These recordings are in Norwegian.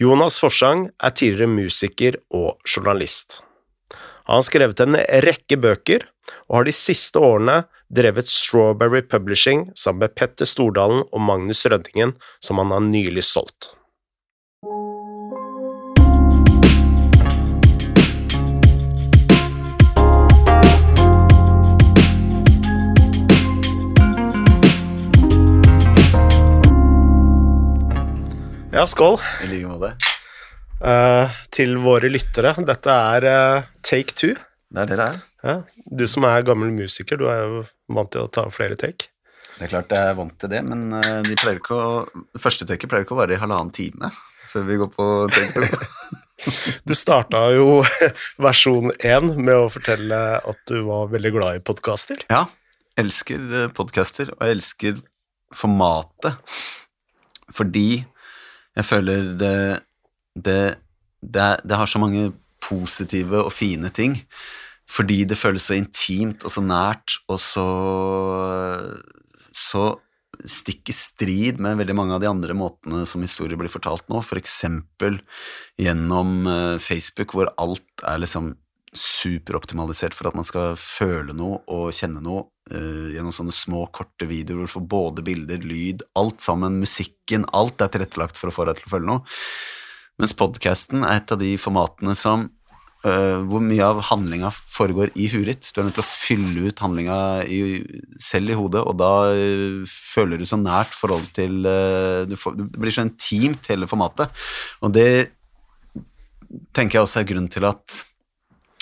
Jonas Forsang er tidligere musiker og journalist. Han har skrevet en rekke bøker, og har de siste årene drevet Strawberry Publishing sammen med Petter Stordalen og Magnus Røddingen, som han har nylig solgt. Ja, skål. I like måte. Uh, til våre lyttere. Dette er uh, take two. Det er det det er. Ja. Du som er gammel musiker, du er jo vant til å ta flere take. Det er klart jeg er vant til det, men uh, de pleier ikke å, det første taket pleier ikke å vare i halvannen time før vi går på take two. Du starta jo versjon én med å fortelle at du var veldig glad i podkaster. Ja, elsker podkaster, og jeg elsker formatet. Fordi jeg føler det det, det, det har så mange positive og fine ting. Fordi det føles så intimt og så nært og så så stikk i strid med veldig mange av de andre måtene som historier blir fortalt nå, for eksempel gjennom eh, Facebook, hvor alt er liksom superoptimalisert for at man skal føle noe og kjenne noe uh, gjennom sånne små, korte videoer hvor du får både bilder, lyd, alt sammen, musikken, alt er tilrettelagt for å få deg til å føle noe. Mens podkasten er et av de formatene som uh, hvor mye av handlinga foregår i huet ditt. Du er nødt til å fylle ut handlinga selv i hodet, og da uh, føler du så nært forhold til du får, Det blir så intimt, hele formatet. Og det tenker jeg også er grunnen til at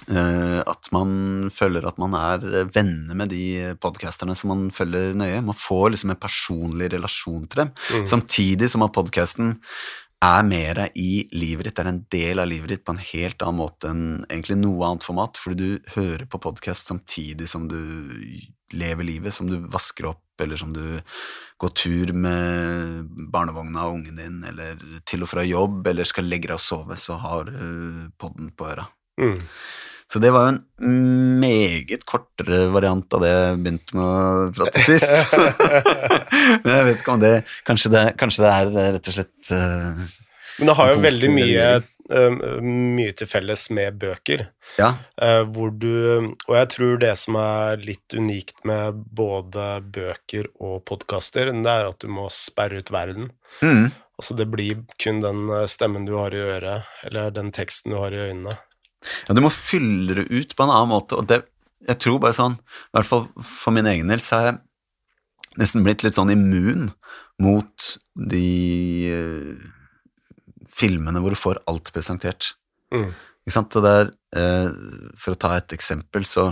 at man føler at man er venner med de podcasterne som man følger nøye. Man får liksom en personlig relasjon til dem, samtidig som at podcasten er mer i livet ditt, det er en del av livet ditt på en helt annen måte enn egentlig noe annet format, fordi du hører på podkast samtidig som du lever livet, som du vasker opp, eller som du går tur med barnevogna og ungen din, eller til og fra jobb, eller skal legge deg og sove, så har du podden på øra. Mm. Så det var jo en meget kortere variant av det jeg begynte med å prate sist. Men jeg vet ikke om det Kanskje det, kanskje det er rett og slett uh, Men det har jo veldig mye, øh, mye til felles med bøker. Ja. hvor du Og jeg tror det som er litt unikt med både bøker og podkaster, det er at du må sperre ut verden. Mm. Altså det blir kun den stemmen du har i øret, eller den teksten du har i øynene. Ja, du må fylle det ut på en annen måte, og det Jeg tror bare sånn, i hvert fall for min egen del, så er jeg nesten blitt litt sånn immun mot de uh, filmene hvor du får alt presentert. Mm. Ikke sant? Og der, uh, for å ta et eksempel, så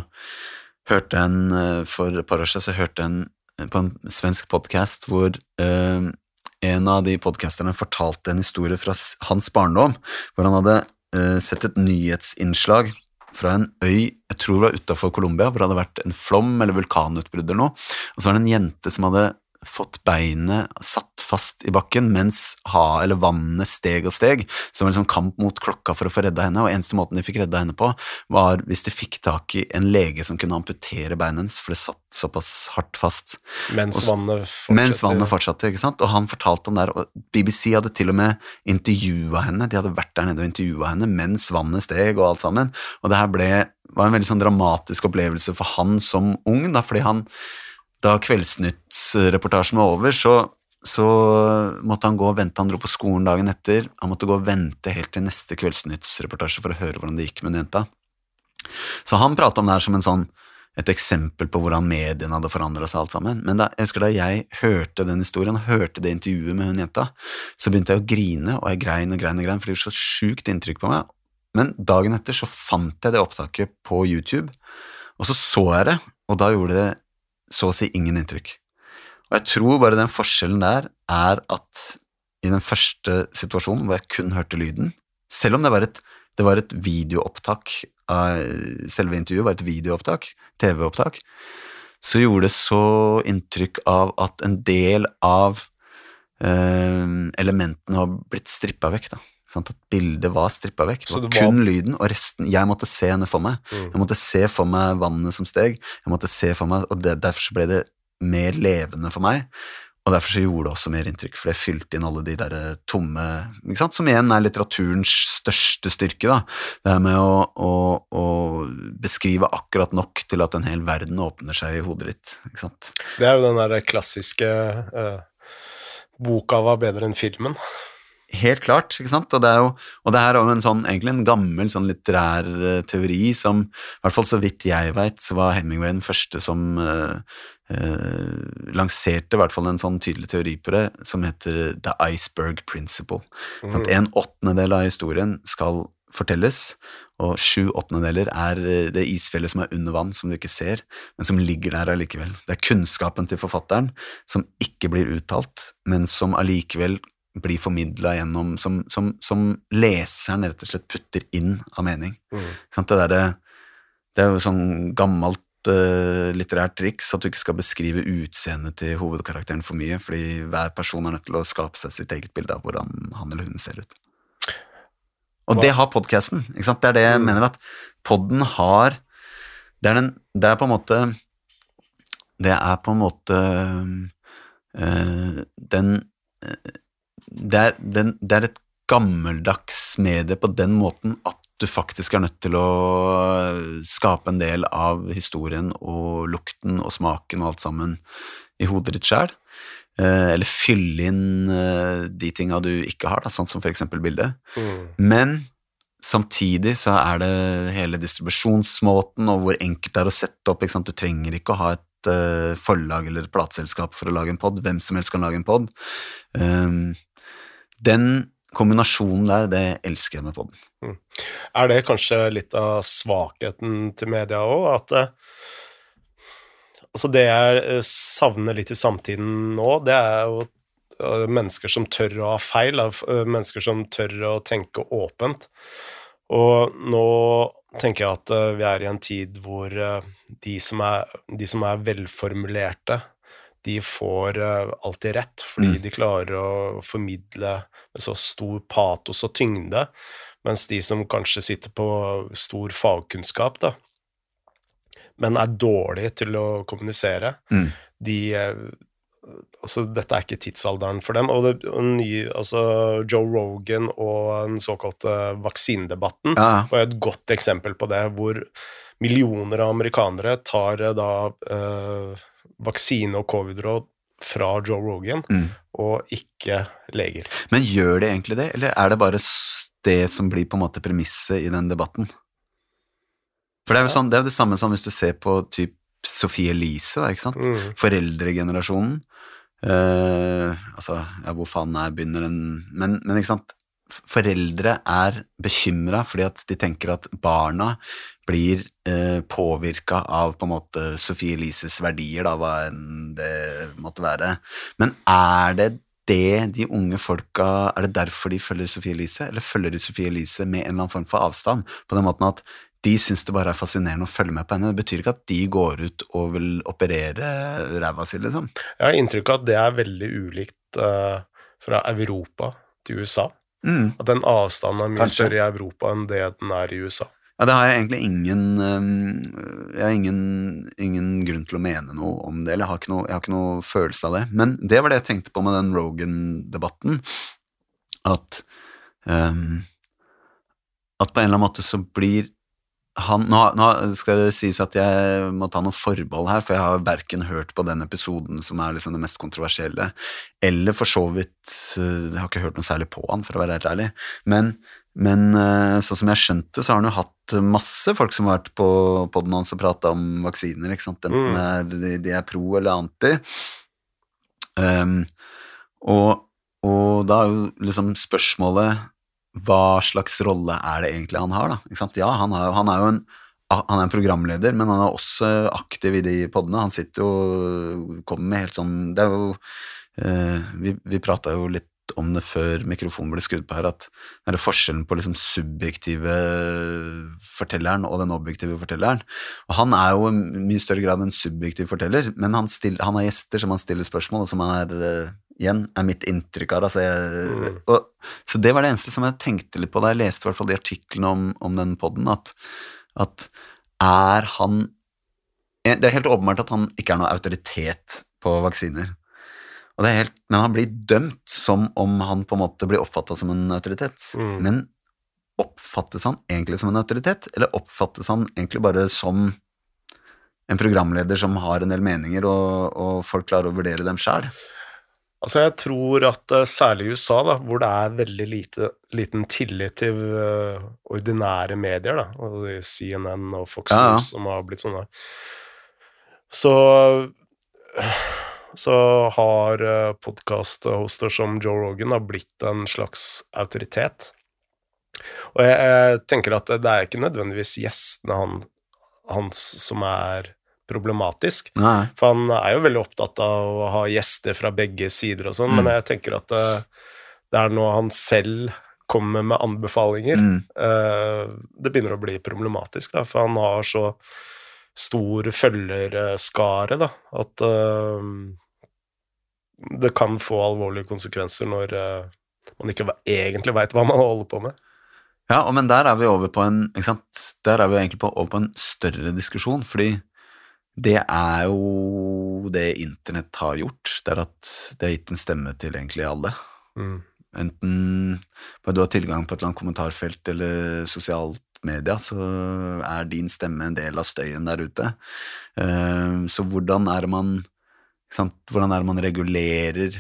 hørte jeg en uh, For et par år siden så hørte jeg en på en svensk podkast hvor en av de podkasterne fortalte en historie fra hans barndom, hvor han hadde eh, sett et nyhetsinnslag fra en øy jeg tror det var utafor Colombia, hvor det hadde vært en flom eller vulkanutbrudd eller noe, og så var det en jente som hadde fått beinet satt fast i bakken mens ha, eller vannet steg og steg. Så det var liksom kamp mot klokka for å få redda henne, og eneste måten de fikk redda henne på, var hvis de fikk tak i en lege som kunne amputere beinet hennes, for det satt såpass hardt fast. Mens Og vannet fortsatte. Mens vannet fortsatte, ikke sant? Og han fortalte om det her, og BBC hadde til og med intervjua henne, de hadde vært der nede og intervjua henne mens vannet steg og alt sammen, og det her ble, var en veldig sånn dramatisk opplevelse for han som ung, da, fordi han, da Kveldsnyttsreportasjen var over, så, så måtte han gå og vente, han dro på skolen dagen etter, han måtte gå og vente helt til neste Kveldsnyttsreportasje for å høre hvordan det gikk med den jenta. Så han prata om det her som sånn, et eksempel på hvordan mediene hadde forandra seg alt sammen. Men da, jeg husker da jeg hørte den historien, hørte det intervjuet med hun jenta, så begynte jeg å grine, og jeg grein og grein og grein, for det gjorde så sjukt inntrykk på meg. Men dagen etter så fant jeg det opptaket på YouTube, og så så jeg det, og da gjorde det så å si ingen inntrykk. Og jeg tror bare den forskjellen der er at i den første situasjonen hvor jeg kun hørte lyden, selv om det var et, det var et videoopptak av selve intervjuet, var et videoopptak, TV-opptak, så gjorde det så inntrykk av at en del av eh, elementene har blitt strippa vekk. da. Sant? At bildet var strippa vekk. Det var, det var- kun lyden, og resten Jeg måtte se henne for meg. Mm. Jeg måtte se for meg vannet som steg, jeg måtte se for meg, og det, derfor så ble det mer levende for meg. og derfor så gjorde det også mer inntrykk, for det fylte inn alle de der eh, tomme ikke sant? Som igjen er litteraturens største styrke. da. Det er med å, å, å, beskrive akkurat nok til at en hel verden åpner seg i hodet ditt. ikke sant? Det er jo den der klassiske eh, boka var bedre enn filmen. Helt klart, ikke sant? Og det er jo og det her er jo en sånn, egentlig en gammel sånn litterær uh, teori som, i hvert fall så vidt jeg veit, så var Hemingway den første som uh, uh, lanserte i hvert fall en sånn tydelig teori på det, som heter The Iceberg Principle. Mm. En åttendedel av historien skal fortelles, og sju åttendedeler er eh, det isfjellet som er under vann, som du ikke ser, men som ligger der allikevel. Det er kunnskapen til forfatteren som ikke blir uttalt, men som allikevel blir formidla gjennom som, som, som, leseren rett og slett putter inn av mening. Mm. Det, der, det, er jo sånn gammelt uh, litterært triks at du ikke skal beskrive utseendet til hovedkarakteren for mye, fordi hver person er nødt til å skape seg sitt eget bilde av hvordan han eller hun ser ut. Og Hva? det har podkasten. Det er det jeg mm. mener at podden har det er, den, det er, på en måte Det er på en måte øh, den det er, den, det er et gammeldags medie på den måten at du faktisk er nødt til å skape en del av historien og lukten og smaken og alt sammen i hodet ditt sjøl. Eh, eller fylle inn eh, de tinga du ikke har, da, sånn som eksempel bildet. Mm. Men samtidig så er det hele distribusjonsmåten og hvor enkelt det er å sette opp. Du trenger ikke å ha et forlag eller et plateselskap for å lage en pod. Hvem som helst kan lage en pod. Um, den kombinasjonen der, det elsker jeg med poden. Mm. Er det kanskje litt av svakheten til media òg, at eh, Altså, det jeg eh, savner litt i samtiden nå, det er jo eh, mennesker som tør å ha feil, mennesker som tør å tenke åpent. Og nå tenker jeg at vi er i en tid hvor de som er, de som er velformulerte, de får alltid rett, fordi mm. de klarer å formidle med så stor patos og tyngde, mens de som kanskje sitter på stor fagkunnskap, da, men er dårlige til å kommunisere, mm. de eh, Altså, dette er ikke tidsalderen for dem. Og, det, og nye, altså, Joe Rogan og den såkalte vaksinedebatten ja. var et godt eksempel på det, hvor millioner av amerikanere tar eh, da eh, vaksine og covid-råd fra Joe Rogan, mm. og ikke leger. Men gjør de egentlig det, eller er det bare det som blir på en måte premisset i den debatten? For det er jo sånn, det, er jo det samme som hvis du ser på typ Sophie Elise, da, ikke sant? Mm. Foreldregenerasjonen. Uh, altså, ja, hvor faen er begynner den men, men ikke sant, foreldre er bekymra fordi at de tenker at barna blir eh, påvirka av på en måte Sophie Elises verdier, da, hva enn det måtte være. Men er det det de unge folka Er det derfor de følger Sophie Elise, eller følger de Sophie Elise med en eller annen form for avstand? På den måten at de syns det bare er fascinerende å følge med på henne. Det betyr ikke at de går ut og vil operere ræva si, liksom. Jeg har inntrykk av at det er veldig ulikt uh, fra Europa til USA. Mm. At den avstanden er mye Kanskje. større i Europa enn det den er i USA. Ja, det har jeg egentlig ingen Jeg har ingen, ingen, grunn til å mene noe om det, eller jeg har, ikke noe, jeg har ikke noe følelse av det. Men det var det jeg tenkte på med den Rogan-debatten, at um, At på en eller annen måte så blir han, nå, nå, skal det sies at jeg må ta noen forbehold her, for jeg har verken hørt på den episoden som er liksom det mest kontroversielle, eller for så vidt eh, Jeg har ikke hørt noe særlig på han, for å være helt ærlig. Men, men eh, sånn som jeg skjønte, så har han jo hatt masse folk som har vært på poden hans og prata om vaksiner, ikke sant? enten mm. de, de, er pro eller anti. Um, og, og da er jo liksom spørsmålet hva slags rolle er det egentlig han har, da? Ja, han, har, han, er jo en, han er en programleder, men han er også aktiv i de podene. Han sitter jo kommer med helt sånn Det er jo eh, Vi, vi prata jo litt om det før mikrofonen ble skrudd på her, at det er forskjellen på liksom subjektive fortelleren og den objektive fortelleren. Og han er jo i mye større grad en subjektiv forteller, men han, still, han har gjester som han stiller spørsmål, og som han er eh, igjen, er mitt inntrykk av det. Altså jeg, mm. og, så det var det eneste som jeg tenkte litt på da jeg leste hvert fall de artiklene om, om den poden, at, at, er han Det er helt åpenbart at han ikke er noe autoritet på vaksiner. Og det er helt, men han blir dømt som om han på en måte blir oppfatta som en autoritet. Mm. Men oppfattes han egentlig som en autoritet, eller oppfattes han egentlig bare som en programleder som har en del meninger, og, og folk klarer å vurdere dem sjøl? Altså, jeg tror at eh, særlig i USA, da, hvor det er veldig lite, liten tillit til uh, ordinære medier, da, CNN og Fox Ja, ja. News som har blitt sånne, så så har uh, podkast-hoster som Joe Rogan da, blitt en slags autoritet. Og jeg, jeg tenker at det er ikke nødvendigvis gjestene han, hans som er problematisk, Nei. for han er jo veldig opptatt av å ha gjester fra begge sider og sånn, Mm. men jeg tenker at det, det er noe han selv kommer med anbefalinger, Mm. eh, det begynner å bli problematisk, da, for han har så stor følgerskare, da, at eh, det kan få alvorlige konsekvenser når eh, man ikke egentlig veit hva man holder på med. Ja, men der er vi over på en? Der er vi egentlig på, over på en større diskusjon, fordi det er jo det internett har gjort. Det er at det har gitt en stemme til egentlig alle. Mm. Enten bare du har tilgang på et eller annet kommentarfelt eller sosialt media, så er din stemme en del av støyen der ute. Eh, Så hvordan er det man? Hvordan er det man regulerer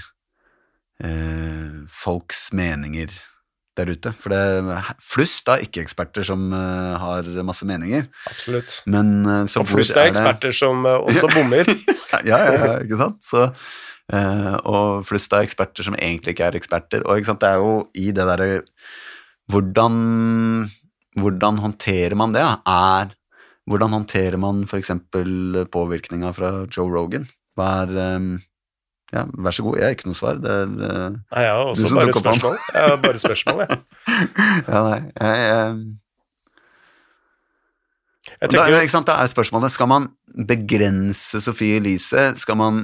eh, folks meninger der ute? For det er flust av ikke-eksperter som uh, har masse meninger. Absolutt. Men uh, så Og flust er det- eksperter som uh, også bommer. ja, ja, ja, ikke sant? Så, og flust av eksperter som egentlig ikke er eksperter. Og ikke sant? det er jo i det derre hvordan, hvordan håndterer man det? Er, hvordan håndterer man f.eks. påvirkninga fra Joe Rogan? Hva er eh, Ja, vær så god, jeg har ikke noe svar. Det er eh, Nei, jeg har også bare spørsmål. Jeg har bare spørsmål, jeg. Ja, nei jeg, jeg, Jeg da, tenker ikke sant, da er spørsmålet Skal man begrense Sofie Elise? Skal man,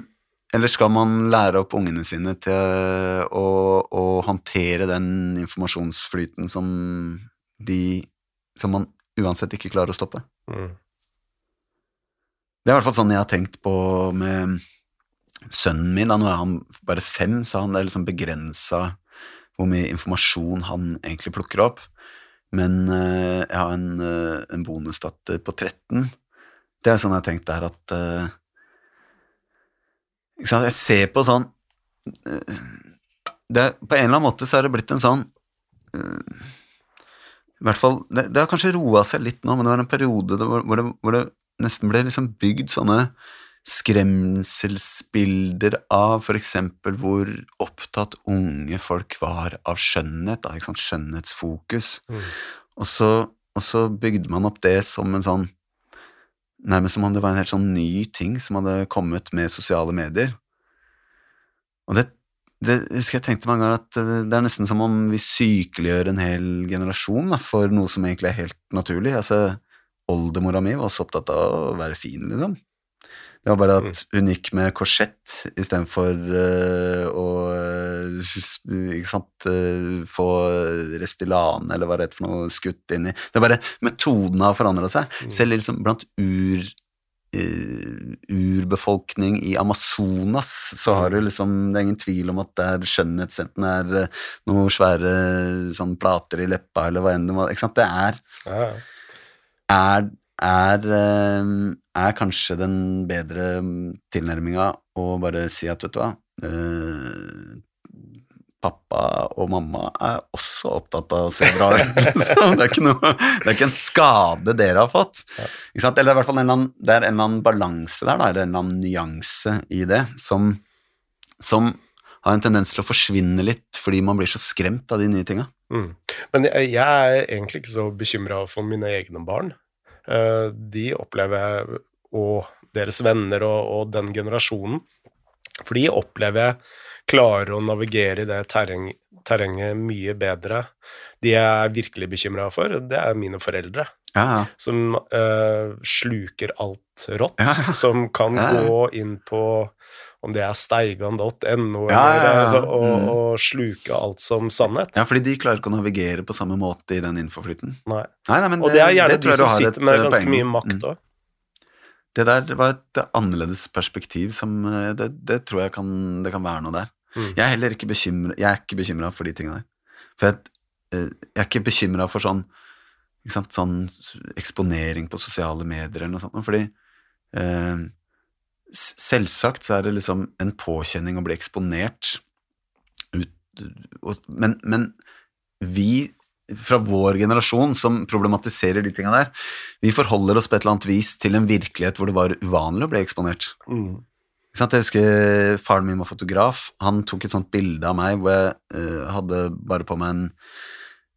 eller skal man lære opp ungene sine til å, å håndtere den informasjonsflyten som de Som man uansett ikke klarer å stoppe? Mm. Det er i hvert fall sånn jeg har tenkt på med sønnen min. Da nå er han bare fem, så han er liksom begrensa hvor mye informasjon han egentlig plukker opp. Men uh, jeg har en, uh, en bonusdatter på 13. Det er sånn jeg har tenkt der at uh, Jeg ser på sånn det, På en eller annen måte så er det blitt en sånn I hvert fall Det, det har kanskje roa seg litt nå, men det var en periode hvor, hvor, det, hvor det nesten ble liksom bygd sånne skremselsbilder av eksempel hvor opptatt unge folk var av skjønnhet, da, skjønnhetsfokus. Mm. Og så, og så bygde man opp det som en sånn Nærmest som om det var en helt sånn ny ting som hadde kommet med sosiale medier. Og det, det husker jeg tenkte mange ganger at det, det er nesten som om vi sykeliggjør en hel generasjon da, for noe som egentlig er helt naturlig. Altså, Oldemora mi var også opptatt av å være fin, liksom. Det var bare at hun gikk med korsett istedenfor uh, å eh, ikke sant, uh, få Restylane eller hva det heter for noe skutt inn i. Det er bare Metodene har forandra seg. Mm. Selv liksom blant ur, uh, urbefolkning i Amazonas så har du liksom Det er ingen tvil om at det er skjønnhetsenten er uh, noen svære sånn plater i leppa eller hva enn det var. Ikke sant? Det er er, er, eh, er kanskje den bedre tilnærminga å bare si at, vet du hva eh, Pappa og mamma er også opptatt av å se bra ut. liksom. det det er ikke en skade dere har fått. Ja. Eller det er i hvert fall en eller annen, det er en eller annen balanse der, da, eller en eller annen nyanse i det, som, som har en tendens til å forsvinne litt fordi man blir så skremt av de nye tinga. Mm. Men jeg, jeg er egentlig ikke så bekymra for mine egne barn. Eh, de opplever jeg, og deres venner og, og den generasjonen, for de opplever jeg klarer å navigere i det terreng, terrenget mye bedre. De jeg er virkelig bekymra for, det er mine foreldre. Ja. Som uh, sluker alt rått. Ja. Som kan ja. gå inn på om det er steigan.no, Ja, ja, ja. altså, og, Mm. og sluke alt som sannhet. Ja, fordi de klarer ikke å navigere på samme måte i den infoflyten. Nei. Nei, nei, men Og det er gjerne det de som sitter med eh, ganske poeng mye makt Mm. det der var et annerledes perspektiv som eh, Det, det tror jeg kan, det kan være noe der. Mm. Jeg er heller ikke bekymra for de tingene der. For jeg, eh, jeg er ikke bekymra for sånn sånn eksponering på sosiale medier eller noe sånt, fordi eh, selvsagt så er det liksom en påkjenning å bli eksponert men, men vi fra vår generasjon som problematiserer de tinga der, vi forholder oss på et eller annet vis til en virkelighet hvor det var uvanlig å bli eksponert. Mm. Jeg husker faren min var fotograf. Han tok et sånt bilde av meg hvor jeg uh, hadde bare på meg en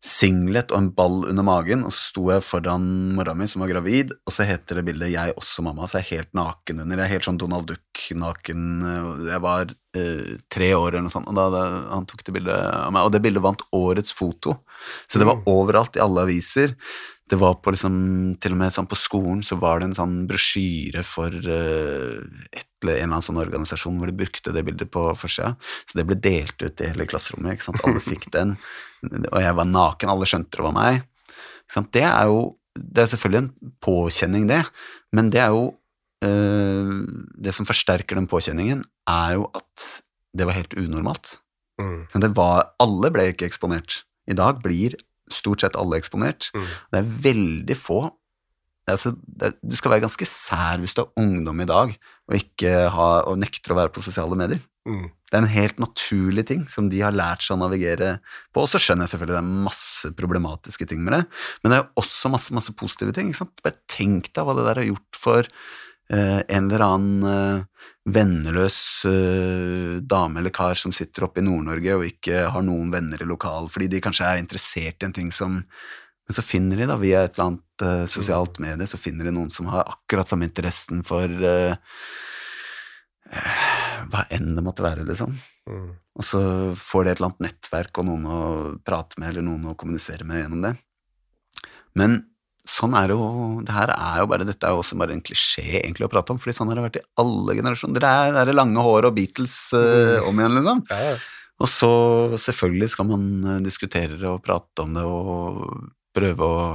singlet og en ball under magen, og så sto jeg foran mora mi som var gravid, og så heter det bildet 'Jeg også, mamma', så jeg er helt naken under. Jeg er helt sånn Donald Duck-naken. Jeg var eh, tre år eller noe sånt, og da, da han tok det bildet av meg, og det bildet vant årets foto. Så det var Mm. overalt i alle aviser. Det var på liksom, til og med sånn på skolen så var det en sånn brosjyre for uh, et eller en eller annen sånn organisasjon hvor de brukte det bildet på forsida. Så det ble delt ut i hele klasserommet. ikke sant? Alle fikk den. Og jeg var naken, alle skjønte det var meg. Ikke sant? Det er jo Det er selvfølgelig en påkjenning, det, men det er jo eh, Det som forsterker den påkjenningen, er jo at det var helt unormalt. Mm. Det var, alle ble ikke eksponert. I dag blir stort sett alle eksponert. Mm. Det er veldig få altså, er- Du skal være ganske sær hvis du er ungdom i dag og, ikke ha, og nekter å være på sosiale medier. Mm. Det er en helt naturlig ting som de har lært seg å navigere på. Og så skjønner jeg selvfølgelig det er masse problematiske ting med det, men det er også masse masse positive ting. Bare tenk deg hva det der har gjort for en eller annen eh, venneløs eh, dame eller kar som sitter oppe i Nord-Norge og ikke har noen venner i lokal, fordi de kanskje er interessert i en ting som Men så finner de, da, via et eller annet eh, sosialt medie, så finner de noen som har akkurat samme interessen for eh, eh, hva enn det måtte være, liksom. Mm. Og så får de et eller annet nettverk og noen å prate med, eller noen å kommunisere med gjennom det. Men sånn er jo det her er jo bare, Dette er jo også bare en klisjé egentlig å prate om, fordi sånn har det vært i alle generasjoner. Det er det er lange håret og Beatles eh, om igjen, liksom. Ja, ja. Og så selvfølgelig skal man eh, diskutere og prate om det og prøve å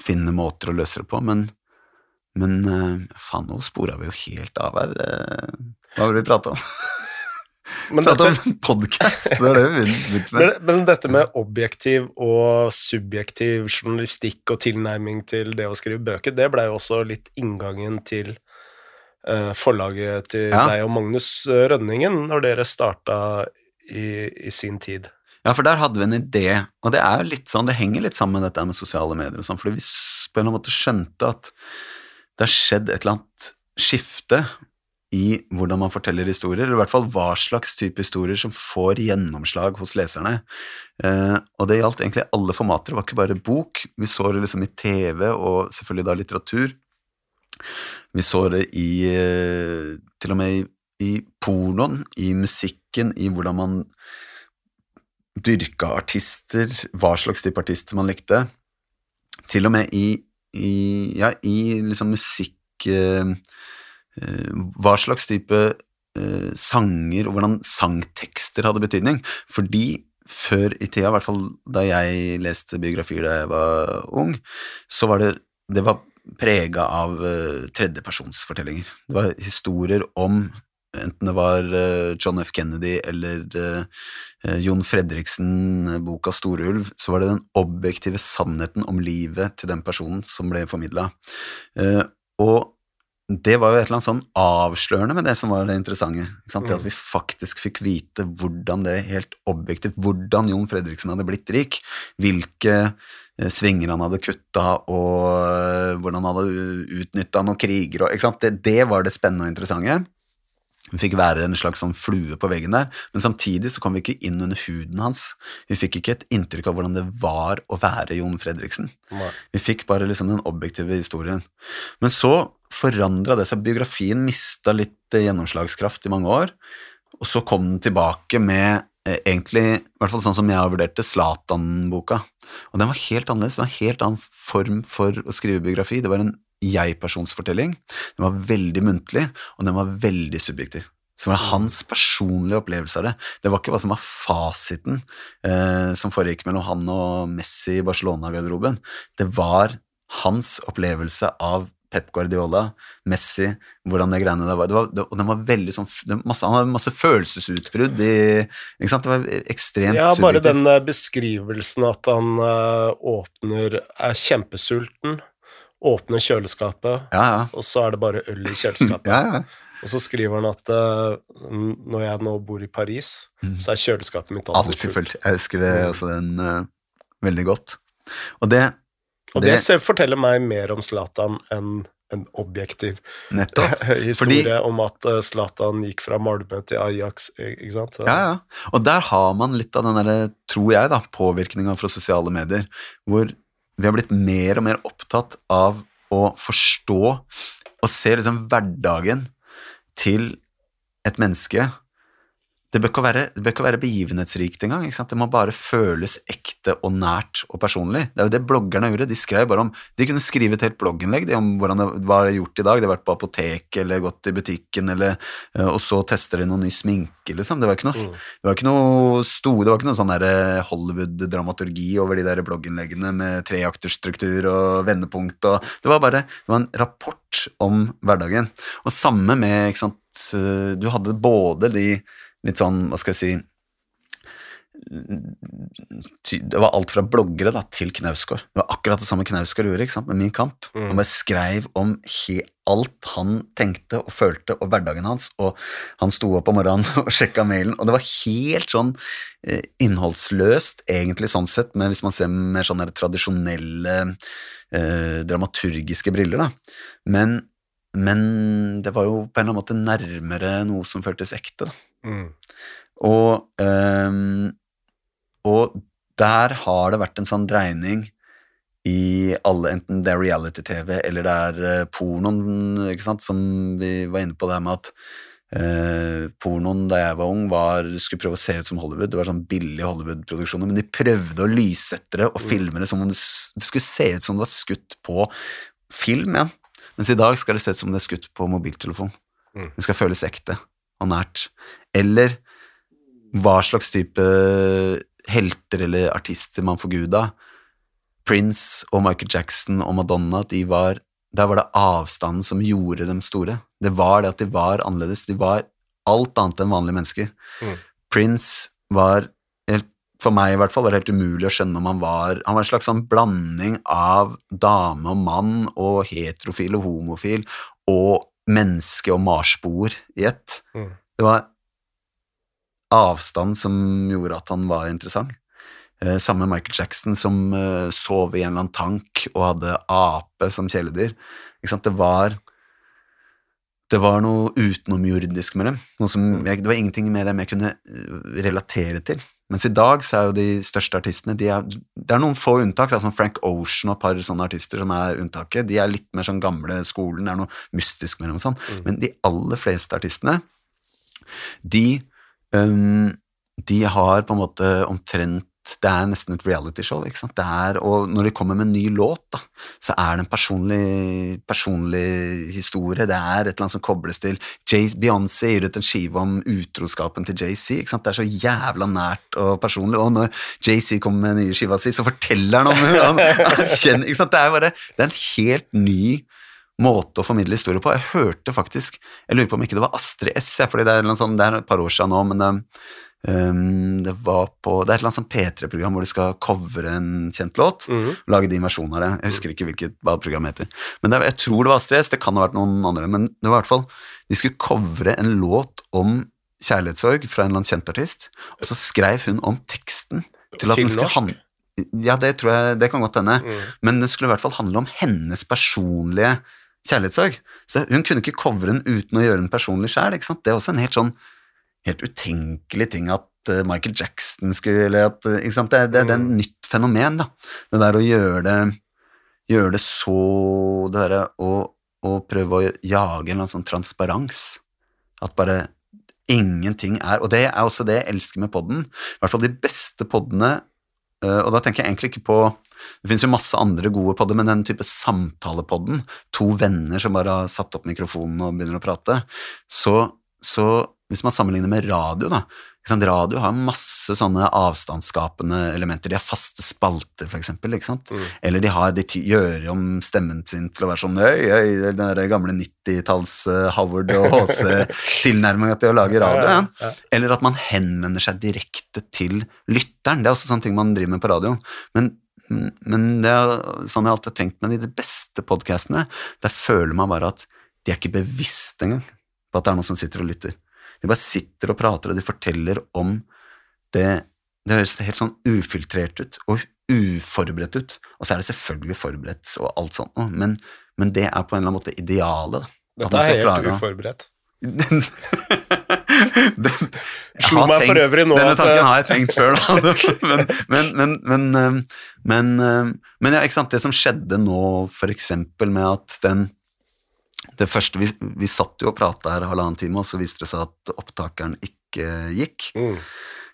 finne måter å løse det på, men, men eh, faen, nå spora vi jo helt av her. Eh, Hva var det vi prata om? Men, Prata dette, om podkast, det var det vi begynte med. men, men dette med objektiv og subjektiv journalistikk og tilnærming til det å skrive bøker, det blei jo også litt inngangen til uh, forlaget til Ja. deg og Magnus Rønningen når dere starta i, i sin tid. Ja, for der hadde vi en idé, og det er jo litt sånn, det henger litt sammen med dette med sosiale medier og sånn, fordi vi på en måte skjønte at det har skjedd et eller annet skifte i hvordan man forteller historier, eller i hvert fall hva slags type historier som får gjennomslag hos leserne. Eh, og det gjaldt egentlig alle formater, det var ikke bare bok, vi så det liksom i TV og selvfølgelig da litteratur. Vi så det i eh, til og med i, i pornoen, i musikken, i hvordan man dyrka artister, hva slags type artister man likte. Til og med i, i, ja, i liksom musikk eh, Hva slags type eh, sanger og hvordan sangtekster hadde betydning. Fordi før i tida, i hvert fall da jeg leste biografier da jeg var ung, så var det det var prega av uh, tredjepersonsfortellinger. Det var historier om Enten det var eh, John F. Kennedy eller eh, eh, Jon Fredriksen, boka boka Storulv, så var det den objektive sannheten om livet til den personen som ble formidla. og det var jo et eller annet sånn avslørende med det som var det interessante. Sant? Det at vi faktisk fikk vite hvordan det helt objektivt, hvordan Jon Fredriksen hadde blitt rik, hvilke eh, svinger han hadde kutta, og eh, hvordan han hadde utnytta noen kriger og? Det, det var det spennende og interessante. Vi fikk være en slags sånn flue på veggen der, men samtidig så kom vi ikke inn under huden hans. Vi fikk ikke et inntrykk av hvordan det var å være Jon Fredriksen. Nei. Vi fikk bare liksom den objektive historien. Men så forandra det seg. Biografien mista litt eh, gjennomslagskraft i mange år, og så kom den tilbake med eh, egentlig, i hvert fall sånn som jeg har vurdert det, Zlatan-boka. Og den var helt annerledes. Det var en helt annen form for å skrive biografi. Det var en jeg-personsfortelling. Den var veldig muntlig, og den var veldig subjektiv. Så det var hans personlige opplevelse av det. Det var ikke hva som var fasiten eh, som foregikk mellom han og Messi i Barcelona-garderoben. Det var hans opplevelse av Pep Guardiola, Messi, hvordan det greiene der var. Det var det, og den var veldig sånn masse, Han hadde masse følelsesutbrudd i Ikke sant? Det var ekstremt Ja, bare subjektivt. den eh, beskrivelsen at han eh, åpner Er kjempesulten, åpner kjøleskapet, Ja, ja. og så er det bare øl i kjøleskapet. ja, ja. Og så skriver han at uh, når jeg nå bor i Paris, mm. så er kjøleskapet mitt alltid fullt. Jeg husker det altså, den uh, veldig godt. Og det Og det, det forteller meg mer om Zlatan enn en objektiv Nettopp. historie om at eh, Zlatan gikk fra Malmö til Ajax, eh, ikke sant? Ja, ja. Og der har man litt av den derre, tror jeg, da, påvirkninga fra sosiale medier, hvor vi har blitt mer og mer opptatt av å forstå og se liksom hverdagen til et menneske. Det bør ikke være, det bør ikke være begivenhetsrikt engang. Det må bare føles ekte og nært og personlig. Det er jo det bloggerne gjorde. De skrev bare om, de kunne skrive et helt blogginnlegg om hvordan det var gjort i dag. De har vært på apoteket eller gått i butikken, eller, eh, og så tester de noe ny sminke. liksom. Det var ikke noe, Mm. det var ikke noe, sto, det var ikke noe sånn der Hollywood-dramaturgi over de der blogginnleggene med treakterstruktur og vendepunkt. og Det var bare det var en rapport om hverdagen. Og samme med ikke sant, eh, Du hadde både de litt sånn, hva skal jeg si Det var alt fra bloggere da, til Knausgård. Det var akkurat det samme Knausgård gjorde ikke sant, med Min kamp. Mm. Han bare skrev om alt han tenkte og følte, og hverdagen hans. Og han sto opp om morgenen og sjekka mailen, og det var helt sånn eh, innholdsløst, egentlig, sånn sett, men hvis man ser med sånne tradisjonelle eh, dramaturgiske briller, da. Men, men det var jo på en eller annen måte nærmere noe som føltes ekte, da. Mm. Og, um, og der har det vært en sånn dreining i alle, enten det er reality-TV eller det er eh, pornoen, ikke sant, som vi var inne på det her med at uh, pornoen da jeg var ung, var, skulle prøve å se ut som Hollywood. Det var sånn billige Hollywood-produksjoner, men de prøvde å lyssette det og filme det som om det skulle se ut som det var skutt på film igjen. Mens i dag skal det se ut som det er skutt på mobiltelefon. Mm. Det skal føles ekte og nært. Eller hva slags type helter eller artister man forguda. Prince og Michael Jackson og Madonna, de var, der var det avstanden som gjorde dem store. Det var det at de var annerledes. De var alt annet enn vanlige mennesker. Mm. Prince var for meg i hvert fall var det helt umulig å skjønne om han var Han var en slags sånn blanding av dame og mann og heterofil og homofil og menneske og marsboer i ett. Mm. Det var avstand som gjorde at han var interessant. Eh, Samme Michael Jackson, som eh, sov i en eller annen tank og hadde ape som kjæledyr. Det var det var noe utenomjordisk med dem. Noe som jeg, det var ingenting med dem jeg kunne eh, relatere til. Mens i dag så er jo de største artistene de er, Det er noen få unntak, da, som Frank Ocean og et par sånne artister som er unntaket. De er litt mer sånn gamle skolen, det er noe mystisk med dem og sånn. Mm. Men de aller fleste artistene, de um, De har på en måte omtrent Det er nesten et realityshow, ikke og når de kommer med en ny låt, da, så er det en personlig, personlig historie. Det er et eller annet som kobles til Beyoncé gir ut en skive om utroskapen til JC. ikke? Det er så jævla nært og personlig. Og når JC kommer med den nye skiva si, så forteller han om han kjenner, ikke sant? Det er bare Det er en helt ny måte å formidle historie på. Jeg hørte faktisk Jeg lurer på om ikke det var Astrid S, fordi det er, sånn, det er et par år siden nå, men um, det var på Det er et eller annet sånn P3-program hvor de skal covre en kjent låt. Mhm. Lage din versjon av det. Jeg husker ikke hvilket, hva programmet heter. Men det, jeg tror det var Astrid S, det kan ha vært noen andre, men det var i hvert fall De skulle covre en låt om kjærlighetssorg fra en eller annen kjent artist, og så skrev hun om teksten til at Til den skulle handle Ja, det tror jeg Det kan godt hende. Mm. Men det skulle i hvert fall handle om hennes personlige kjærlighetssorg. Så hun kunne ikke covre den uten å gjøre den personlig sjæl. Det er også en helt sånn helt utenkelig ting at eh, Michael Jackson skulle eller at, eh, ikke sant? Det, det, det er et nytt fenomen, da. Det der å gjøre det Gjøre det så Det derre å, å prøve å jage en eller annen sånn transparens. At bare ingenting er Og det er også det jeg elsker med podden. I hvert fall de beste poddene Eh, og da tenker jeg egentlig ikke på Det finnes jo masse andre gode podder, men den type samtalepodden, to venner som bare har satt opp mikrofonen og begynner å prate, så, så hvis man sammenligner med radio, da ikke sant? Radio har masse sånne avstandsskapende elementer. De har faste spalter, for eksempel. Ikke sant? Mm. Eller de, har, de gjør om stemmen sin til å være sånn Øy, øy, den der gamle 90-talls eh, Howard og HC-tilnærminga til å lage radio. Ja, Ja. ja. Eller at man henvender seg direkte til lytteren. Det er også sånne ting man driver med på radioen. Men, men det er sånn jeg alltid har tenkt med de beste podkastene. Der føler man bare at de er ikke bevisst engang på at det er noen som sitter og lytter. De bare sitter og prater, og de forteller om det Det høres helt sånn ufiltrert ut og uforberedt ut. Og så er det selvfølgelig forberedt og alt sånt noe, men, men det er på en eller annen måte idealet. Dette er helt klare uforberedt. den, Slo meg meg for øvrig nå Denne tanken eh, har jeg tenkt før, da. men, men, men, men, eh, men, eh, men ja, ikke sant, det som skjedde nå, for eksempel med at den det første, Vi, vi satt jo og prata her halvannen time, og så viste det seg at opptakeren ikke gikk. Mm.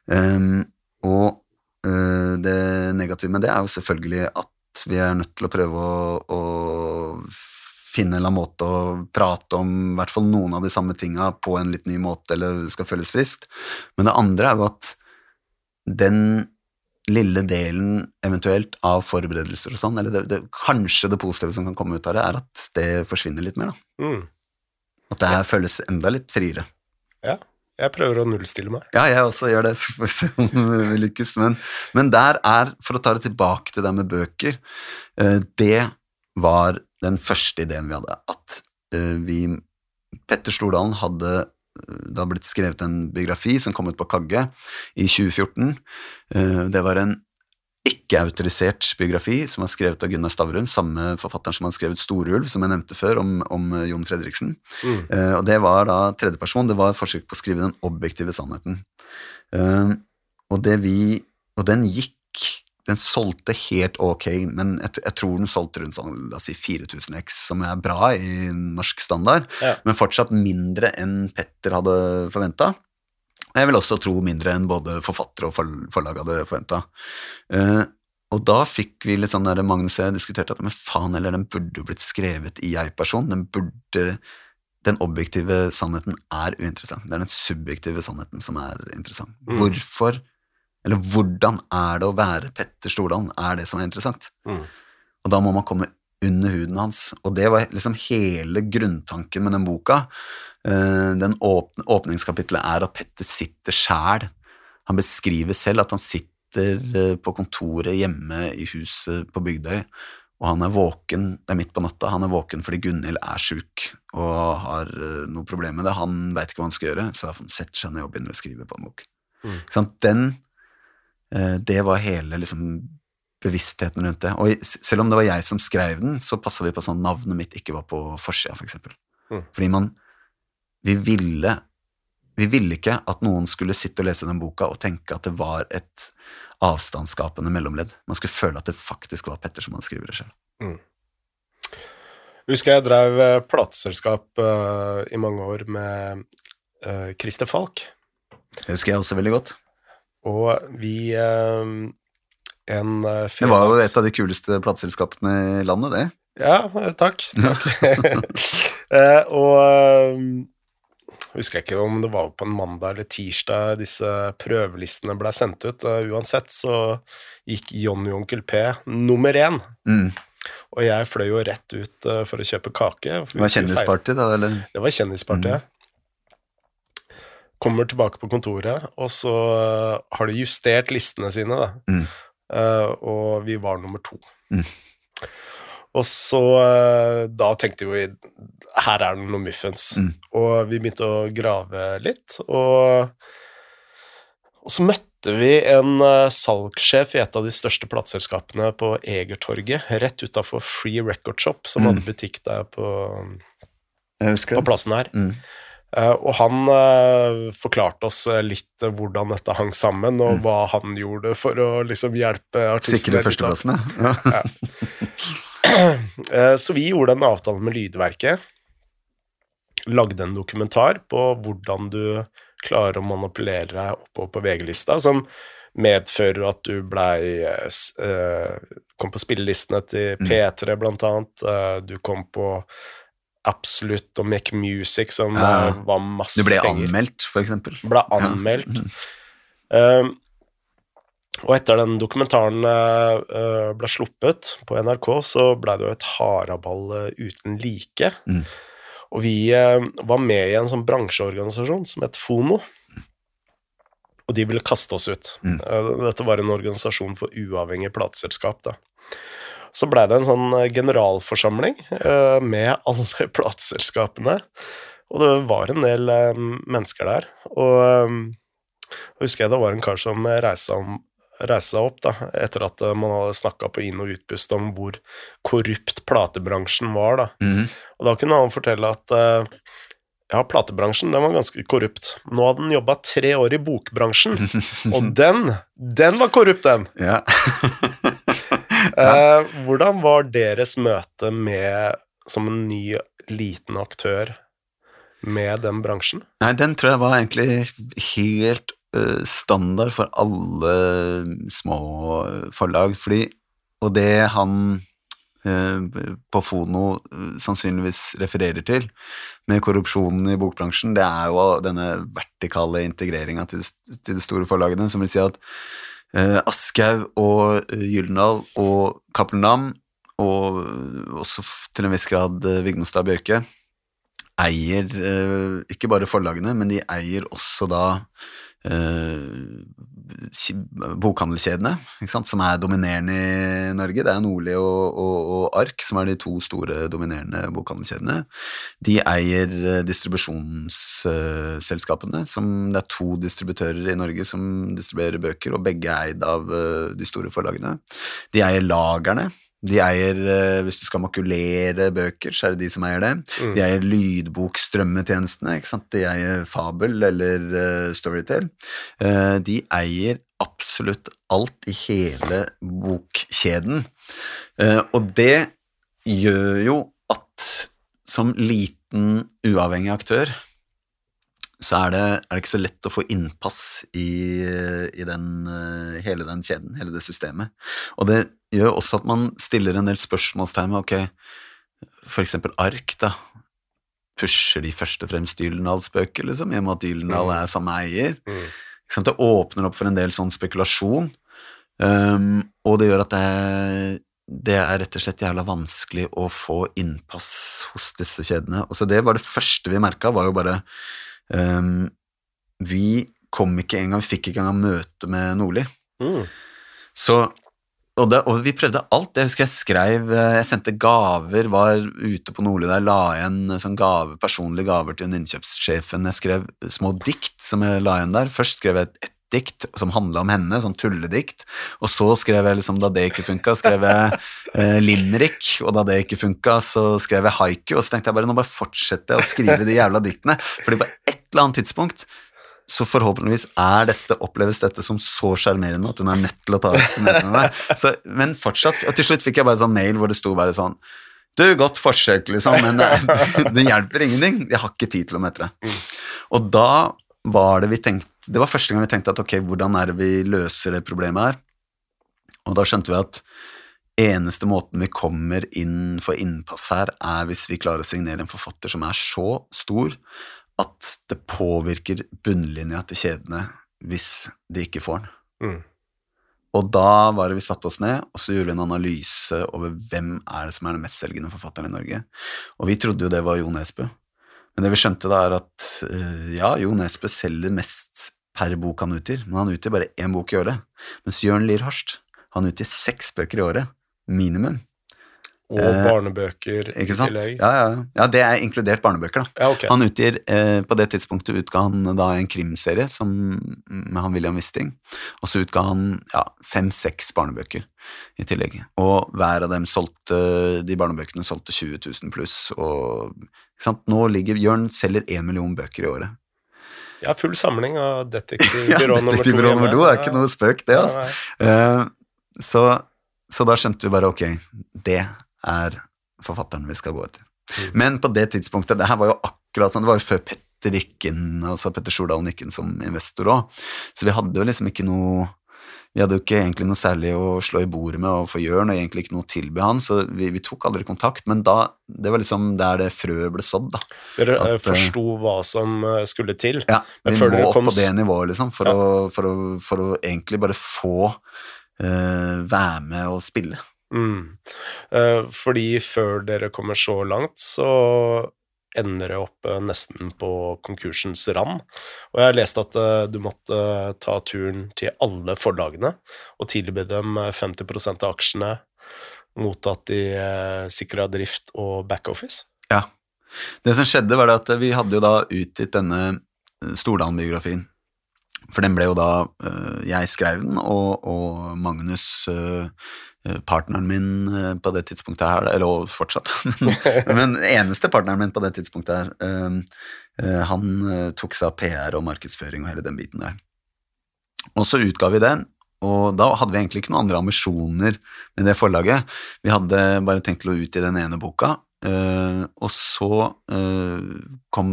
Um, og uh, det negative med det er jo selvfølgelig at vi er nødt til å prøve å, å finne en eller annen måte å prate om i hvert fall noen av de samme tinga på en litt ny måte, eller skal føles friskt. Men det andre er jo at den lille delen eventuelt av forberedelser og sånn, eller det, det, kanskje det positive som kan komme ut av det, er at det forsvinner litt mer. da. Mm. At det her føles enda litt friere. Ja. Jeg prøver å nullstille meg. Ja, jeg også gjør det, får vi se om vi lykkes. Men, men der er, for å ta det tilbake til det med bøker, eh, det var den første ideen vi hadde. At eh, vi Petter Stordalen hadde det har blitt skrevet en biografi som kom ut på Kagge i 2014. Eh, Det var en ikke-autorisert biografi som var skrevet av Gunnar Stavrum, samme forfatteren som har skrevet Storulv, som jeg nevnte før, om, om eh, Jon Fredriksen. Mm. Eh, og det var da tredjeperson, det var et forsøk på å skrive den objektive sannheten. Og det vi Og den gikk Den solgte helt ok, men jeg, jeg tror den solgte rundt sånn, la oss si 4000 X, som er bra i norsk standard, Ja. men fortsatt mindre enn Petter hadde forventa. Jeg vil også tro mindre enn både forfattere og forlag hadde forventa. Uh, og da fikk vi litt sånn der Magnus og jeg diskuterte at men faen heller, den burde jo blitt skrevet i jeg-person. Den burde Den objektive sannheten er uinteressant. Det er den subjektive sannheten som er interessant. Mm. Hvorfor, eller hvordan er det å være Petter Stordalen, er det som er interessant. Mm. Og da må man komme under huden hans. Og det var liksom hele grunntanken med den boka. Eh, Den åpne, åpningskapitlet er at Petter sitter sjæl. Han beskriver selv at han sitter eh, på kontoret hjemme i huset på Bygdøy, og han er våken, det er midt på natta, han er våken fordi Gunhild er sjuk og har eh, noe problem med det. Han veit ikke hva han skal gjøre, så han setter seg ned og begynner å skrive på en bok. Mm. Den, det var hele liksom bevisstheten rundt det. Og selv om det var jeg som skrev den, så passa vi på sånn navnet mitt ikke var på forsida, for eksempel. Mm. Fordi man Vi ville Vi ville ikke at noen skulle sitte og lese den boka og tenke at det var et avstandsskapende mellomledd. Man skulle føle at det faktisk var Petter som hadde skrevet det sjøl. Husker jeg drev eh, plateselskap uh, i mange år med uh, Christer Falk. Det husker jeg også veldig godt. Og vi eh, En fredags... Det var jo et av de kuleste plateselskapene i landet, det. Ja, eh, takk. takk. Eh, og eh, husker jeg ikke om det var på en mandag eller tirsdag disse prøvelistene ble sendt ut. Uansett så gikk Johnny og Onkel P nummer én. Mm. Og jeg fløy jo rett ut eh, for å kjøpe kake. Det var kjendisparty, da, eller? Det var kjendispartiet. Kommer tilbake på kontoret, og så eh, har de justert listene sine, da. Mm. Uh, og vi var nummer to. Mm. Og så uh, Da tenkte vi her er det noe muffens. Mm. Og vi begynte å grave litt, og, og så møtte vi en uh, salgssjef i et av de største plateselskapene på Egertorget, rett utafor Free Record Shop, som Mm. hadde butikk der på, på plassen her. Eh, og han eh, forklarte oss eh, litt hvordan dette hang sammen, og Mm. hva han gjorde for å liksom hjelpe artistene. Sikre førsteplassene. Ja. ja. Så vi gjorde en avtale med Lydverket. Lagde en dokumentar på hvordan du klarer å manipulere deg oppover på VG-lista, som medfører at du blei Kom på spillelistene til Mm. P3, blant annet. Du kom på Absolute og Make Music, som Ja. var masse Du ble penger. anmeldt, for eksempel. Ble anmeldt. Ja. Mm. Um, og etter den dokumentaren eh, ble sluppet på NRK, så ble det jo et haraball eh, uten like. Mm. Og vi uh, var med i en sånn bransjeorganisasjon som het Fono. Og de ville kaste oss ut. Mm. Dette var en organisasjon for uavhengig plateselskap, da. Så blei det en sånn eh, generalforsamling eh, med alle plateselskapene. Og det var en del eh, mennesker der. Og jeg husker jeg det var en kar som reiste, seg opp da, etter at man hadde snakka på inn- og utpust om hvor korrupt platebransjen var. da. Mm. Og da kunne han fortelle at ja, platebransjen den var ganske korrupt. Nå hadde han jobba tre år i bokbransjen, og den, den var korrupt, den! Ja. Eh, hvordan var deres møte med, som en ny, liten aktør, med den bransjen? Nei, den tror jeg var egentlig helt eh, standard for alle små forlag, fordi Og det han eh, på Fono eh, sannsynligvis refererer til, med korrupsjonen i bokbransjen, det er jo denne vertikale integreringa til, til de store forlagene, som vil si at eh, Aschhaug og eh, Gyldendal og Cappelen Dam, og også til en viss grad eh, Vigmostad Bjørke, eier eh, ikke bare forlagene, men de eier også da eh, bokhandelkjedene, som er dominerende i Norge. Det er Nordli og, og, og Ark som er de to store dominerende bokhandelkjedene. De eier eh, distribusjonsselskapene, som det er to distributører i Norge som distribuerer bøker, og begge er eid av eh, de store forlagene. De eier lagerne. De eier, eh, Hvis du skal makulere bøker, så er det de som eier det. Mm. De eier lydbokstrømmetjenestene. ikke sant? De eier Fabel eller uh, Storytel. Uh, de eier absolutt alt i hele bokkjeden. Uh, og det gjør jo at som liten, uavhengig aktør så er det, er det ikke så lett å få innpass i, i den, eh, hele den kjeden, hele det systemet. Og det gjør også at man stiller en del spørsmålstegn med ok, for eksempel ark, da. Pusher de først og fremst Gyldendals bøker, liksom, i og med at Gyldendal Mm. er samme eier? Mm. Det åpner opp for en del sånn spekulasjon, um, og det gjør at det, det er rett og slett jævla vanskelig å få innpass hos disse kjedene. Og så det var det første vi merka, var jo bare um, Vi kom ikke engang, vi fikk ikke engang møte med Nordli. Mm. Så og, det, og vi prøvde alt. Jeg husker jeg skrev eh, Jeg sendte gaver, var ute på Nordli der, la igjen sånn gave, personlige gaver til en innkjøpssjefen. Jeg skrev små dikt som jeg la igjen der. Først skrev jeg et dikt som handla om henne, sånn tulledikt. Og så skrev jeg liksom, da det ikke funka, skrev jeg eh, limerick. Og da det ikke funka, så skrev jeg haiku. Og så tenkte jeg bare nå bare fortsette å skrive de jævla diktene. Fordi på et eller annet tidspunkt så forhåpentligvis er dette, oppleves dette som så sjarmerende at hun er nødt til å ta et med meg. Så, men fortsatt, og til slutt fikk jeg bare sånn mail hvor det sto bare sånn Du, godt forsøk, liksom, men det, det hjelper ingenting. Jeg har ikke tid til å møte deg. Og da var det vi tenkte Det var første gang vi tenkte at ok, hvordan er det vi løser det problemet her? Og da skjønte vi at eneste måten vi kommer inn for innpass her, er hvis vi klarer å signere en forfatter som er så stor at det påvirker bunnlinja til kjedene hvis de ikke får den. Mm. Og da var det vi satte oss ned, og så gjorde vi en analyse over hvem er det som er den mestselgende forfatteren i Norge. Og vi trodde jo det var Jo Nesbø. Men det vi skjønte da, er at eh, ja, Jo Nesbø selger mest per bok han utgir, men han utgir bare én bok i året. Mens Jørn Lier Harst, han utgir seks bøker i året. Minimum. Og Eh, barnebøker i tillegg. Ja, ja, ja. ja, det er inkludert barnebøker, da. Ja, okay. Han utgir, eh, På det tidspunktet utga han da en krimserie som, med han William Wisting, og så utga han ja, fem-seks barnebøker i tillegg. Og hver av dem solgte, de barnebøkene solgte 20 000 pluss. Og nå ligger Jørn selger én million bøker i året. Ja, full samling av Ja, detektivbyrå nummer to. Detektivbyrå nummer to er ikke noe spøk, det, altså. Eh, så, så da skjønte vi bare ok, det er forfatteren vi skal gå etter. Mm. Men på det tidspunktet, det her var jo akkurat sånn, det var jo før Petter gikk altså Petter Stordalen gikk som investor òg, så vi hadde jo liksom ikke noe vi hadde jo ikke egentlig noe særlig å slå i bordet med overfor Jørn, og egentlig ikke noe å tilby han, så vi, vi, tok aldri kontakt. Men da, det var liksom der det frøet ble sådd, da. Dere at, forsto hva som skulle til? Ja, vi må opp kom... på det nivået, liksom, for, ja. å, for, å, for, å, egentlig bare få uh, være med og spille. Mm. Uh, fordi før dere kommer så langt, så ender opp uh, nesten på konkursens rand. Og jeg har lest at uh, du måtte ta turen til alle forlagene og tilby dem 50 av aksjene mot at de sikra drift og backoffice. Ja. Det som skjedde, var at vi hadde jo da utgitt denne Stordalen-biografien. For den ble jo da Jeg skrev den, og, og Magnus Eh, partneren min eh, på det tidspunktet her, eller fortsatt, men eneste partneren min på det tidspunktet her, eh, han tok seg av PR og markedsføring og hele den biten der. Og så utga vi den, og da hadde vi egentlig ikke noen andre ambisjoner med det forlaget. Vi hadde bare tenkt å utgi den ene boka, og så kom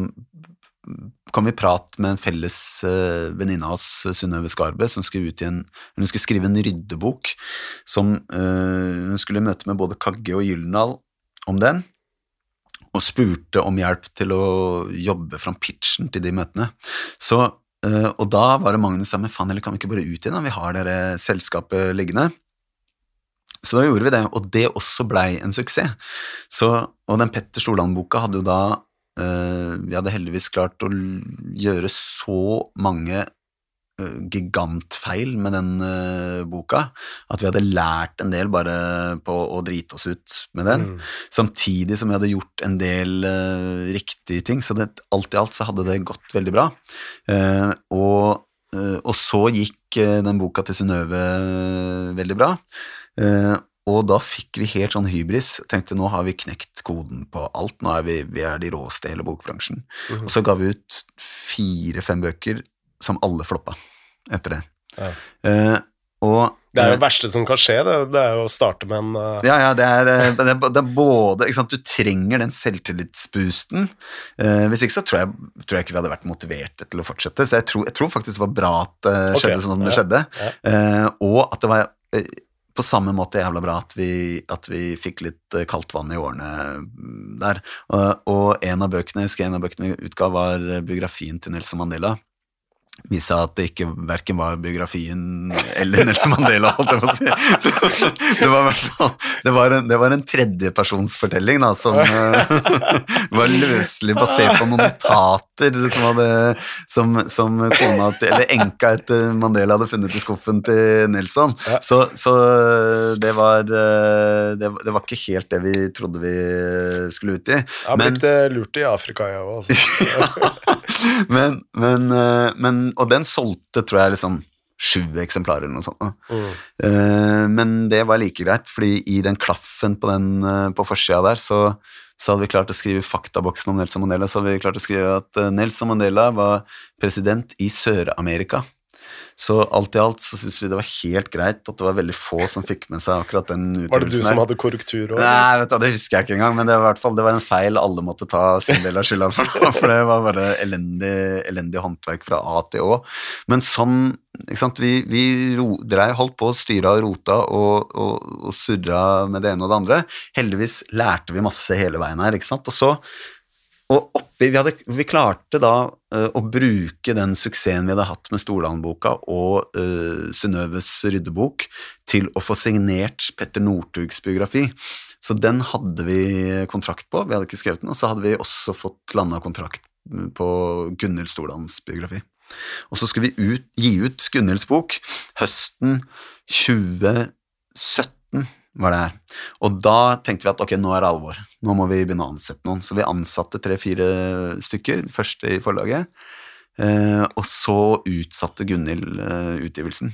kom i prat med en felles uh, venninne av oss, Synnøve Skarbø, som skulle, en, hun skulle skrive en ryddebok. Som uh, hun skulle møte med både Kagge og Gyldendal om den, og spurte om hjelp til å jobbe fram pitchen til de møtene. Så, uh, og da var det Magnus sa men faen, eller kan vi ikke bare ut igjen? Vi har dere selskapet liggende. Så da gjorde vi det, og det også blei en suksess. Så, og den Petter Stordalen-boka hadde jo da Eh, vi hadde heldigvis klart å gjøre så mange eh, gigantfeil med den uh, boka, at vi hadde lært en del bare på å drite oss ut med den, mm. samtidig som vi hadde gjort en del uh, riktige ting, så det, alt i alt så hadde det gått veldig bra. Uh, og, og, så gikk den boka til Synnøve veldig bra. Og da fikk vi helt sånn hybris. Tenkte nå har vi knekt koden på alt. Nå er vi, vi er de råeste i hele bokbransjen. Mm -hmm. Og så ga vi ut fire-fem bøker som alle floppa etter det. Ja. Uh, og det er jo det verste som kan skje, det, det er jo å starte med en uh... Ja, ja, det er, eh, det er, det er både ikke sant, Du trenger den selvtillitsboosten. Eh, hvis ikke så tror jeg, tror jeg, ikke vi hadde vært motiverte til å fortsette. Så jeg tror, jeg tror faktisk det var bra at det okay. skjedde sånn som det skjedde. Ja. og at det var på samme måte jævla bra at vi, at vi fikk litt eh, kaldt vann i årene mm, der. Og, og en av bøkene jeg husker en av bøkene vi utga, var biografien til Nelson Mandela viste seg at det ikke verken var biografien eller Nelson Mandela, holdt jeg på å si. Det var, det var en, det var en tredjepersonsfortelling da, som eh, var løselig basert på noen notater som, hadde, som, som kona til, eller enka etter Mandela hadde funnet i skuffen til Nelson. Så, så det, var, eh, det, det, var ikke helt det vi trodde vi skulle ut i. Jeg har blitt eh, lurt i Afrika, jeg òg. Altså. men, men, men og den solgte, tror jeg, liksom sju eksemplarer eller noe sånt. Mm. Uh, men det var like greit, fordi i den klaffen på, den, uh, på forsida der, så, så, hadde vi klart å skrive faktaboksen om Nelson Mandela. Så hadde vi klart å skrive at uh, Nelson Mandela var president i Sør-Amerika. Så alt i alt så syns vi det var helt greit at det var veldig få som fikk med seg akkurat den utøvelsen. Var det du som hadde korrektur òg? Nei, vet du, det husker jeg ikke engang, men det var, fall, det var en feil alle måtte ta sin del av skylda for. For det var bare elendig, elendig håndverk fra A til Å. Men sånn ikke? Vi, vi ro, drev, holdt på, styra og rota og, og, og surra med det ene og det andre. Heldigvis lærte vi masse hele veien her, ikke sant. Og så og oppi, vi, hadde, vi, klarte da uh, å bruke den suksessen vi hadde hatt med Stordalen-boka og uh, Synnøves ryddebok til å få signert Petter Northugs biografi. Så den hadde vi kontrakt på, vi hadde ikke skrevet den, og så hadde vi også fått landa kontrakt på Gunhild Stordalens biografi. Og så skulle vi ut, gi ut Gunhilds bok høsten 2017 var det her. Og da tenkte vi at ok, nå er det alvor. Nå må vi begynne å ansette noen. Så vi ansatte tre-fire stykker, første i forlaget. Eh, og så utsatte Gunhild eh, utgivelsen.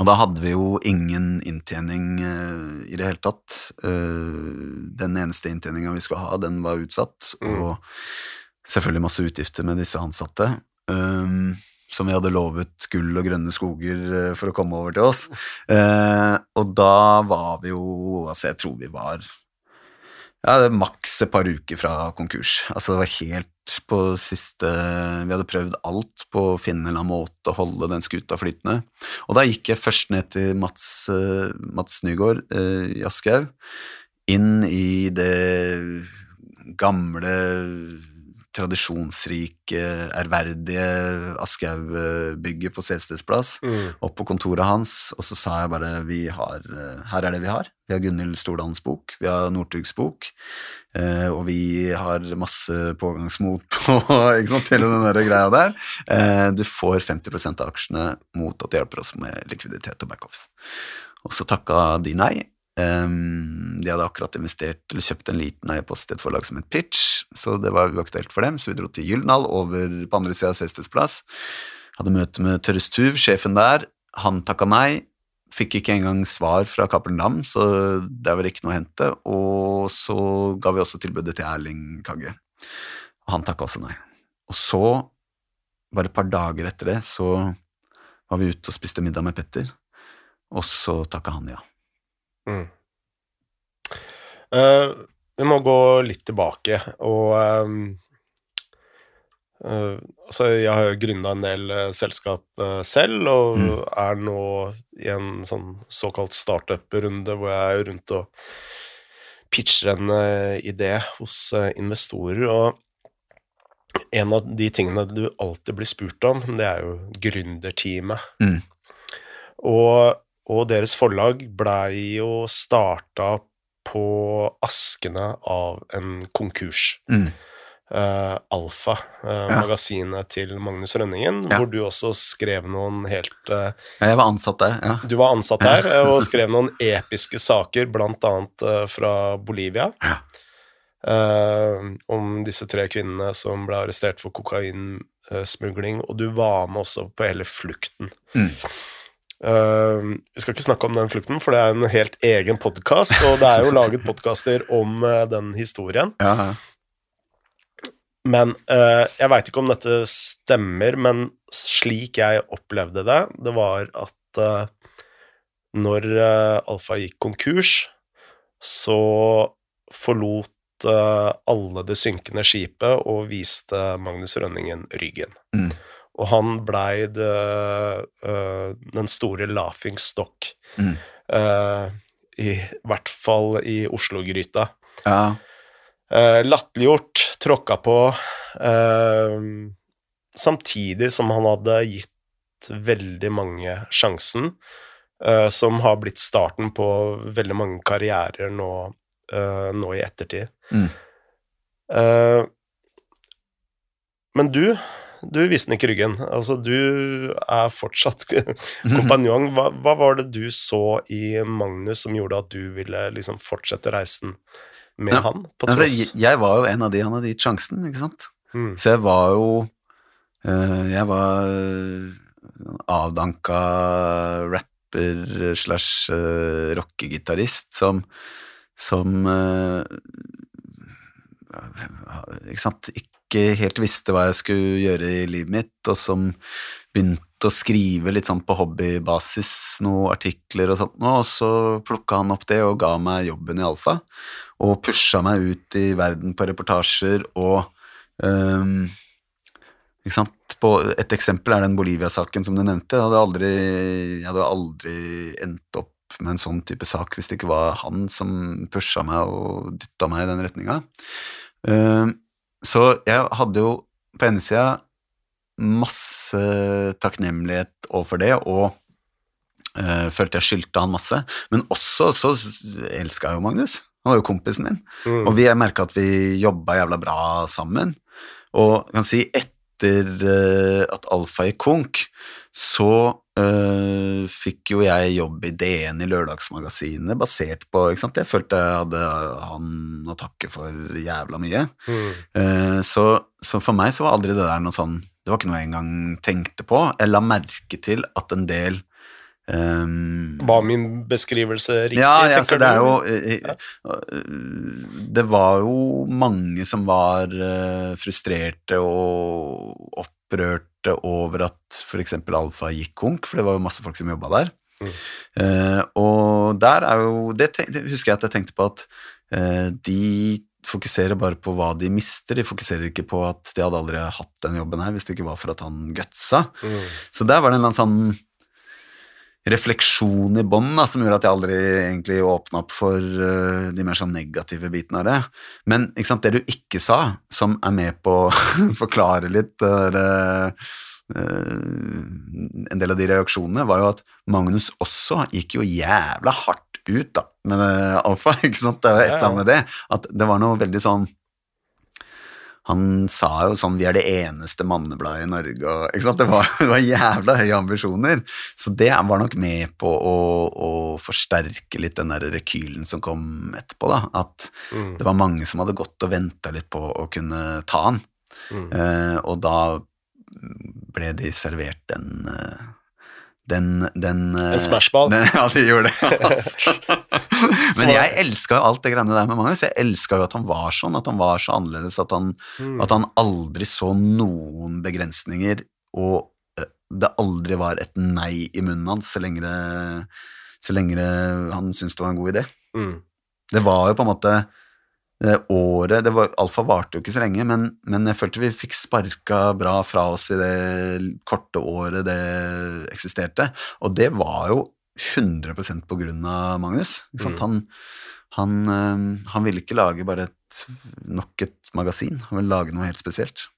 Og da hadde vi jo ingen inntjening eh, i det hele tatt. Eh, den eneste inntjeninga vi skulle ha, den var utsatt. Mm. Og selvfølgelig masse utgifter med disse ansatte. Um, som vi hadde lovet gull og grønne skoger eh, for å komme over til oss. Eh, og da var vi jo Altså, jeg tror vi var Ja, det er maks et par uker fra konkurs. Altså, det var helt på siste Vi hadde prøvd alt på å finne en eller annen måte å holde den skuta flytende. Og da gikk jeg først ned til Mats, uh, Mats Nygaard i Aschehoug. Inn i det gamle tradisjonsrike, ærverdige Aschehoug-bygget på Selsteds plass, Mm. opp på kontoret hans, og så sa jeg bare vi har, eh, her er det vi har. Vi har Gunhild Stordalens bok, vi har Northugs bok, eh, og vi har masse pågangsmot og ikke sant, hele den der greia der. Eh, du får 50 av aksjene mot at du hjelper oss med likviditet og backoffice. Og så takka de nei. Um, de hadde akkurat investert eller kjøpt en liten eierpost i et forlag som het Pitch, så det var uaktuelt for dem, så vi dro til Gyldendal, over på andre sida av Sestes plass. Hadde møte med Tørres Tuv, sjefen der. Han takka nei. Fikk ikke engang svar fra Cappelen Dam, så der var det ikke noe å hente. Og så ga vi også tilbudet til Erling Kagge. Og han takka også nei. Og så, bare et par dager etter det, så var vi ute og spiste middag med Petter, og så takka han ja. Mm. Uh, vi må gå litt tilbake, og ehm, uh, Altså, jeg har jo grunna en del eh, selskap selv, og Mm. er nå i en sånn såkalt startup-runde hvor jeg er rundt og pitcher en idé hos investorer, og en av de tingene du alltid blir spurt om, det er jo gründerteamet. Mm. Og, og deres forlag blei jo starta på askene av en konkurs. Mm. Uh, Alfa, uh, Ja. magasinet til Magnus Rønningen, Ja. hvor du også skrev noen helt uh, Jeg var ansatt der, ja. Du var ansatt der eh, og skrev noen episke saker, blant annet eh, fra Bolivia. Ja. eh, om disse tre kvinnene som ble arrestert for kokainsmugling, og du var med også på hele flukten. Mm. Eh, vi skal ikke snakke om den flukten, for det er en helt egen podkast, og det er jo laget podkaster om uh, den historien. ja. Men uh, jeg veit ikke om dette stemmer, men slik jeg opplevde det, det var at eh, når Alfa gikk konkurs, så forlot alle det synkende skipet og viste Magnus Rønningen ryggen. Mm. Og han blei eh, den store laughing stock, Mm. uh, i hvert fall i Oslo-gryta. ja. Uh, Latterliggjort, tråkka på, uh, samtidig som han hadde gitt veldig mange sjansen, uh, som har blitt starten på veldig mange karrierer nå, nå i ettertid. Mm. Men du, du visste ikke ryggen. Altså, du er fortsatt kompanjong. Hva, hva var det du så i Magnus som gjorde at du ville liksom fortsette reisen med Ja, han, på Altså, tross jeg, jeg var jo en av de han hadde gitt sjansen, ikke sant? Mm. Så jeg var jo eh, Jeg var eh, avdanka rapper slash uh, rockegitarist som som eh, ikke sant ikke helt visste hva jeg skulle gjøre i livet mitt, og som begynte å skrive litt sånn på hobbybasis noen artikler og sånt, og så plukka han opp det og ga meg jobben i Alfa, og pusha meg ut i verden på reportasjer og um, ikke sant? På et eksempel er den Bolivia-saken som du nevnte. Jeg hadde aldri, jeg hadde aldri endt opp med en sånn type sak hvis det ikke var han som pusha meg og dytta meg i den retninga. Ehm, så jeg hadde jo på ene sida masse takknemlighet overfor det, og eh, følte jeg skyldte han masse. Men også så elska jeg jo Magnus. Han var jo kompisen min. Mm. Og vi merka at vi jobba jævla bra sammen. Og jeg kan si etter eh, at Alfa gikk konk, så eh, fikk jo jeg jobb i DN i Lørdagsmagasinet basert på ikke sant? Jeg følte jeg hadde han å takke for jævla mye. Mm. Uh, så, så for meg så var aldri det der noe sånn Det var ikke noe jeg engang tenkte på. Jeg la merke til at en del um, Var min beskrivelse riktig, ja, ja tenker det du? jo eh, Det var jo mange som var frustrerte og opprørte over at f.eks. Alfa gikk konk, for det var jo masse folk som jobba der. Mm. Eh, og der er jo Det, tenk, det husker jeg at jeg tenkte på at eh, de fokuserer bare på hva de mister, de fokuserer ikke på at de hadde aldri hatt den jobben her hvis det ikke var for at han gutsa. Mm. Så der var det en eller annen sånn refleksjon i bånn som gjorde at jeg aldri egentlig åpna opp for uh, de mer sånn negative bitene av det. Men ikke sant, det du ikke sa, som er med på å forklare litt uh, en del av de reaksjonene, var jo at Magnus også gikk jo jævla hardt ut da, med uh, alfa. ikke sant? Det var et eller annet med det. At det var noe veldig sånn han sa jo sånn 'vi er det eneste mannebladet i Norge', og? Det var, det var jævla høye ambisjoner. Så det var nok med på å, å forsterke litt den der rekylen som kom etterpå, da. At Mm. det var mange som hadde gått og venta litt på å kunne ta han. Mm. Eh, og da ble de servert den den, den, den eh, smashball. Ja, de gjorde det. Altså. Men jeg elska jo alt det greiene der med Magnus. Jeg elska jo at han var sånn, at han var så annerledes, at han, Mm. at han aldri så noen begrensninger, og eh, det aldri var et nei i munnen hans så lenge, det, så lenge det, han syntes det var en god idé. Mm. Det var jo på en måte året det var, Alfa varte jo ikke så lenge, men, men jeg følte vi fikk sparka bra fra oss i det korte året det eksisterte. Og det var jo 100% på grunn av Magnus. Sant? Han, han, eh, han ville ikke lage bare et, nok et magasin, han ville lage noe helt spesielt.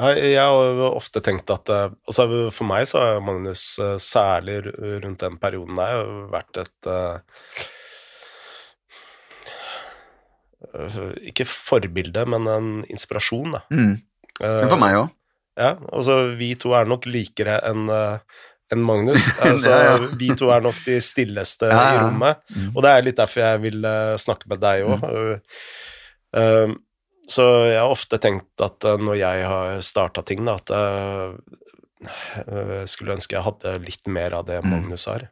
Ja, jeg har ofte tenkt at eh, altså For meg så har Magnus, eh, særlig rundt den perioden der, vært et eh, eh, Ikke forbilde, men en inspirasjon, da. Mm. Men for meg òg. Ja, altså vi to er nok likere enn enn Magnus. Altså, Ja, ja. Vi to er nok de stilleste Ja, i rommet. Mm. Og det er litt derfor jeg vil eh, snakke med deg òg. så jeg har ofte tenkt at eh, når jeg har starta ting, da, at eh, jeg skulle ønske jeg hadde litt mer av det Mm. Magnus har.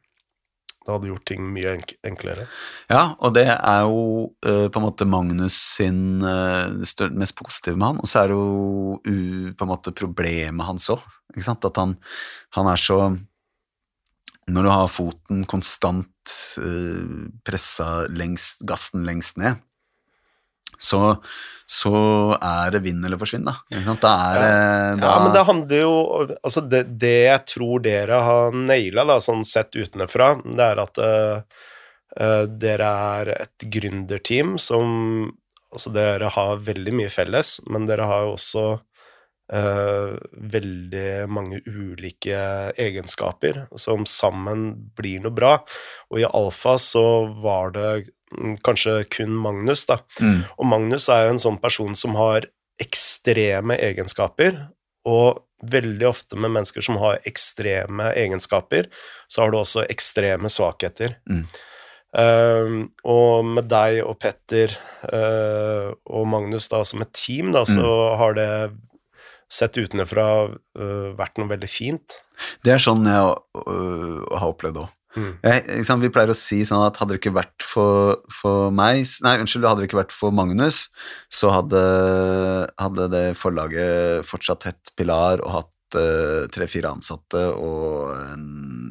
Det hadde gjort ting mye enklere. Ja, og det er jo uh, på en måte Magnus sin uh, mest positive med han, og så er det jo uh, på en måte problemet hans òg. At han, han er så Når du har foten konstant eh, pressa lengst, gassen lengst ned, så, så er det vinn eller forsvinn, da. Da er det da, Ja, men det handler jo Altså, det, det jeg tror dere har naila, da, sånn sett utenfra, det er at uh, uh, dere er et gründerteam som Altså, dere har veldig mye felles, men dere har jo også eh, veldig mange ulike egenskaper som sammen blir noe bra. Og i Alfa så var det mm, kanskje kun Magnus, da. mm, Og Magnus er jo en sånn person som har ekstreme egenskaper, og veldig ofte med mennesker som har ekstreme egenskaper, så har du også ekstreme svakheter. Mm. Uh, og med deg og Petter uh, og Magnus da som et team, da, så har det sett utenfra uh, vært noe veldig fint. det er sånn jeg uh, har opplevd òg. Mm. Vi pleier å si sånn at hadde det ikke vært for, for meg Nei, unnskyld, hadde det ikke vært for Magnus, så hadde, hadde det forlaget fortsatt hett Pilar og hatt tre-fire ansatte og en,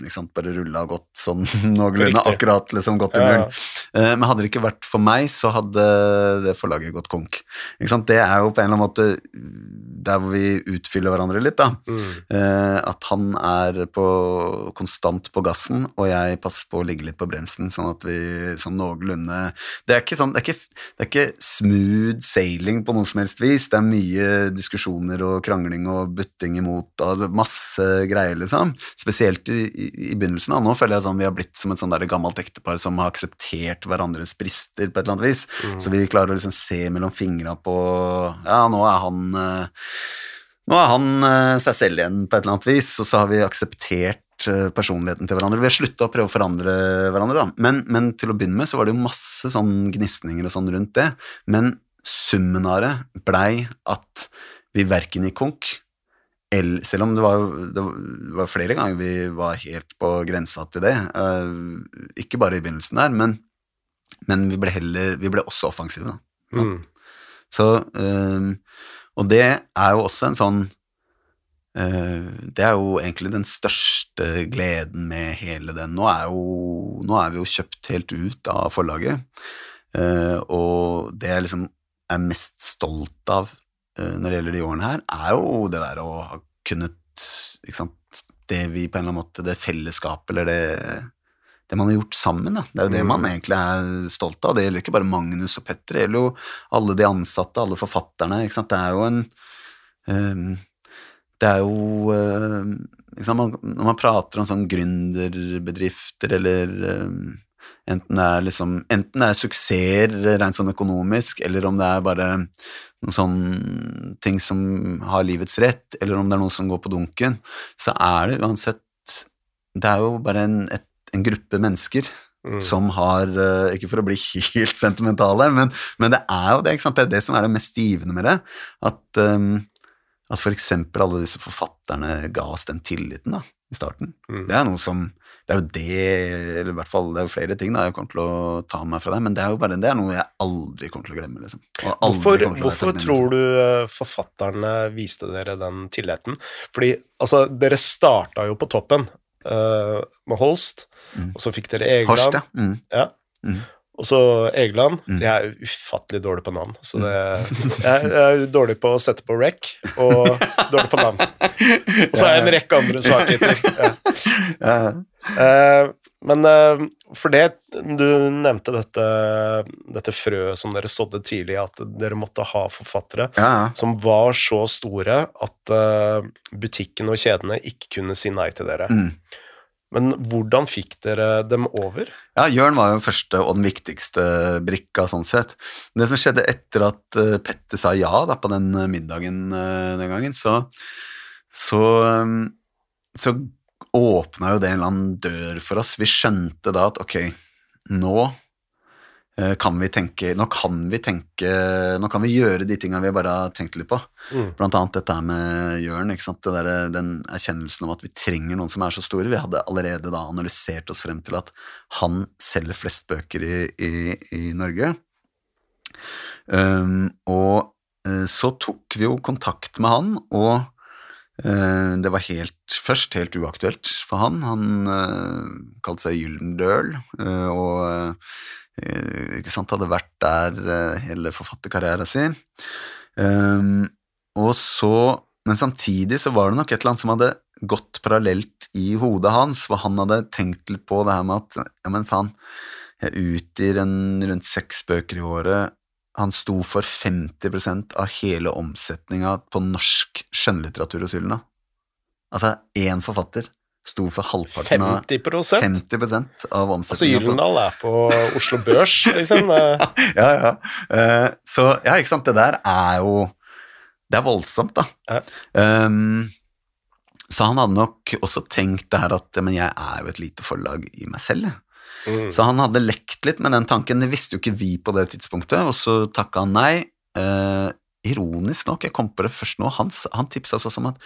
sant, bare rulla og gått sånn noenlunde akkurat liksom gått i null. ja. Eh, Men hadde det ikke vært for meg, så hadde det forlaget gått konk. Det er jo på en eller annen måte der hvor vi utfyller hverandre litt, da. Mm. Eh, at han er på, konstant på gassen, og jeg passer på å ligge litt på bremsen, sånn at vi sånn noenlunde Det er ikke sånn, det er ikke, det er ikke smooth sailing på noe som helst vis. Det er mye diskusjoner og krangling og butting imot og masse greier, liksom. Spesielt i, i, i begynnelsen. Da. Nå føler jeg sånn vi har blitt som et sånn der gammelt ektepar som har akseptert hverandres brister på et eller annet vis. Mm. Så vi klarer å liksom se mellom fingra på Ja, nå er han eh, Nå er han eh, seg selv igjen på et eller annet vis, og så har vi akseptert eh, personligheten til hverandre. Vi har slutta å prøve å forandre hverandre, da. Men, men til å begynne med så var det jo masse sånn gnisninger og sånn rundt det. Men summen av det blei at vi verken gikk konk, eller, selv om det var, det var flere ganger vi var helt på grensa til det. Uh, ikke bare i begynnelsen der, men, men vi ble heller Vi ble også offensive, da. Mm. Så, uh, og det er jo også en sånn uh, Det er jo egentlig den største gleden med hele den. Nå er, jo, nå er vi jo kjøpt helt ut av forlaget. Og det jeg liksom er mest stolt av når det gjelder de årene her, er jo det der å ha kunnet ikke sant, Det vi på en eller annen måte Det fellesskapet eller det det man har gjort sammen. Da. Det er jo det Mm. man egentlig er stolt av. Det gjelder ikke bare Magnus og Petter, det gjelder jo alle de ansatte, alle forfatterne. Ikke sant? Det er jo en um, Det er jo ikke? Man, Når man prater om sånn gründerbedrifter eller um, Enten det er liksom Enten det er suksesser rent sånn økonomisk, eller om det er bare noen sånne ting som har livets rett, eller om det er noe som går på dunken, så er det uansett Det er jo bare en, et, en gruppe mennesker Mm. som har eh, Ikke for å bli helt sentimentale, men, men det er jo det. ikke sant? Det er det som er det mest givende med det. At, um, at eksempel alle disse forfatterne ga oss den tilliten da, i starten. Mm. Det er noe som Det er jo det, eller i hvert fall det er jo flere ting da, jeg kommer til å ta med meg fra det, men det er jo bare det er noe jeg aldri kommer til å glemme. liksom. Hvorfor, å hvorfor tror du eh, forfatterne viste dere den tilliten? Fordi altså, dere starta jo på toppen uh, med Holst, Mm. og så fikk dere Egeland. Horst, ja. Mm. Ja. Mm. Og så Egeland. Mm. Jeg er ufattelig dårlig på navn. Så det, jeg, jeg er dårlig på å sette på rec, og dårlig på navn. Og så er jeg en rekke andre svakheter. Ja. Eh, men uh, for det Du nevnte dette, dette frøet som dere sådde tidlig, at dere måtte ha forfattere ja, som var så store at uh, butikken og kjedene ikke kunne si nei til dere. Mm. Men hvordan fikk dere dem over? Ja, Jørn var jo den første og den viktigste brikka, sånn sett. Det som skjedde etter at eh, Petter sa ja da, på den eh, middagen eh, den gangen, så så, så åpna jo det en eller annen dør for oss. Vi skjønte da at ok, nå eh, kan vi tenke Nå kan vi tenke Nå kan vi gjøre de tinga vi bare har tenkt litt på. Mm. Blant annet dette her med Jørn, der, den erkjennelsen om at vi trenger noen som er så store. Vi hadde allerede da analysert oss frem til at han selger flest bøker i, i, i Norge. Um, og eh, så tok vi jo kontakt med han, og eh, det var helt, først helt uaktuelt for han. Han uh, kalte seg Gyldendøl, uh, og uh, ikke sant, hadde vært der eh, hele forfatterkarrieren sin. Um, og så, men samtidig så var det nok et eller annet som hadde gått parallelt i hodet hans, hvor han hadde tenkt litt på det her med at ja, men faen, jeg utgir en rundt seks bøker i året. Han sto for 50% av hele omsetninga på norsk skjønnlitteratur hos Hyllene. Altså, én forfatter sto for halvparten av 50 50 av omsetninga. Altså Gyldendal er på Oslo Børs, liksom. Ja, ja. Eh, så ja, ikke sant, det der er jo Det er voldsomt, da. Ja. Um, så han hadde nok også tenkt det her at men jeg er jo et lite forlag i meg selv. jeg. Mm. Så han hadde lekt litt med den tanken. Det visste jo ikke vi på det tidspunktet, og så takka han nei. Eh, ironisk nok, jeg kom på det først nå, han, han tipsa oss også om at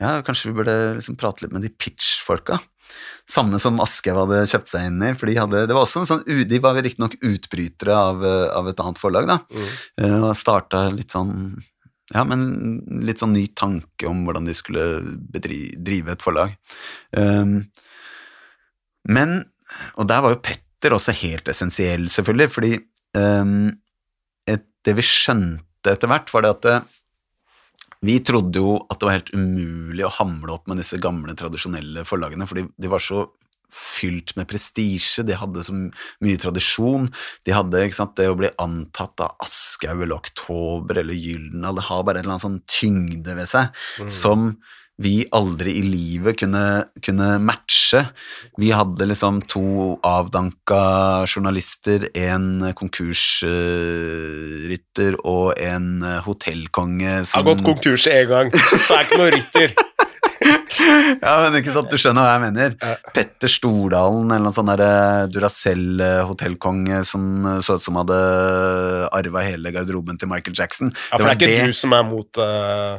ja, kanskje vi burde liksom prate litt med de pitch-folka. Samme som Aschehoug hadde kjøpt seg inn i, for de, hadde, det var også en sånn, de var riktignok utbrytere av, eh, av et annet forlag, da. Mm. Eh, Og starta litt sånn ja, men litt sånn ny tanke om hvordan de skulle bedri, drive et forlag. Um, men, og der var jo Petter også helt essensiell, selvfølgelig, fordi um, et, det vi skjønte etter hvert, var det at det, vi trodde jo at det var helt umulig å hamle opp med disse gamle, tradisjonelle forlagene, fordi de var så fylt med prestisje, de hadde så mye tradisjon. De hadde sant, det å bli antatt av Aschehoug eller Oktober eller Gyldendal, det har bare en eller annen sånn tyngde ved seg Mm. som vi aldri i livet kunne, kunne matche. Vi hadde liksom to avdanka journalister, en konkursrytter og en eh, hotellkonge Jeg som har gått konkurs én gang, så er jeg ikke noe rytter. ja, men ikke sant, Du skjønner hva jeg mener. Petter Stordalen, eller noen sånn Duracell-hotellkonge som så ut som hadde arva hele garderoben til Michael Jackson. Ja, for det er ikke du som er mot uh,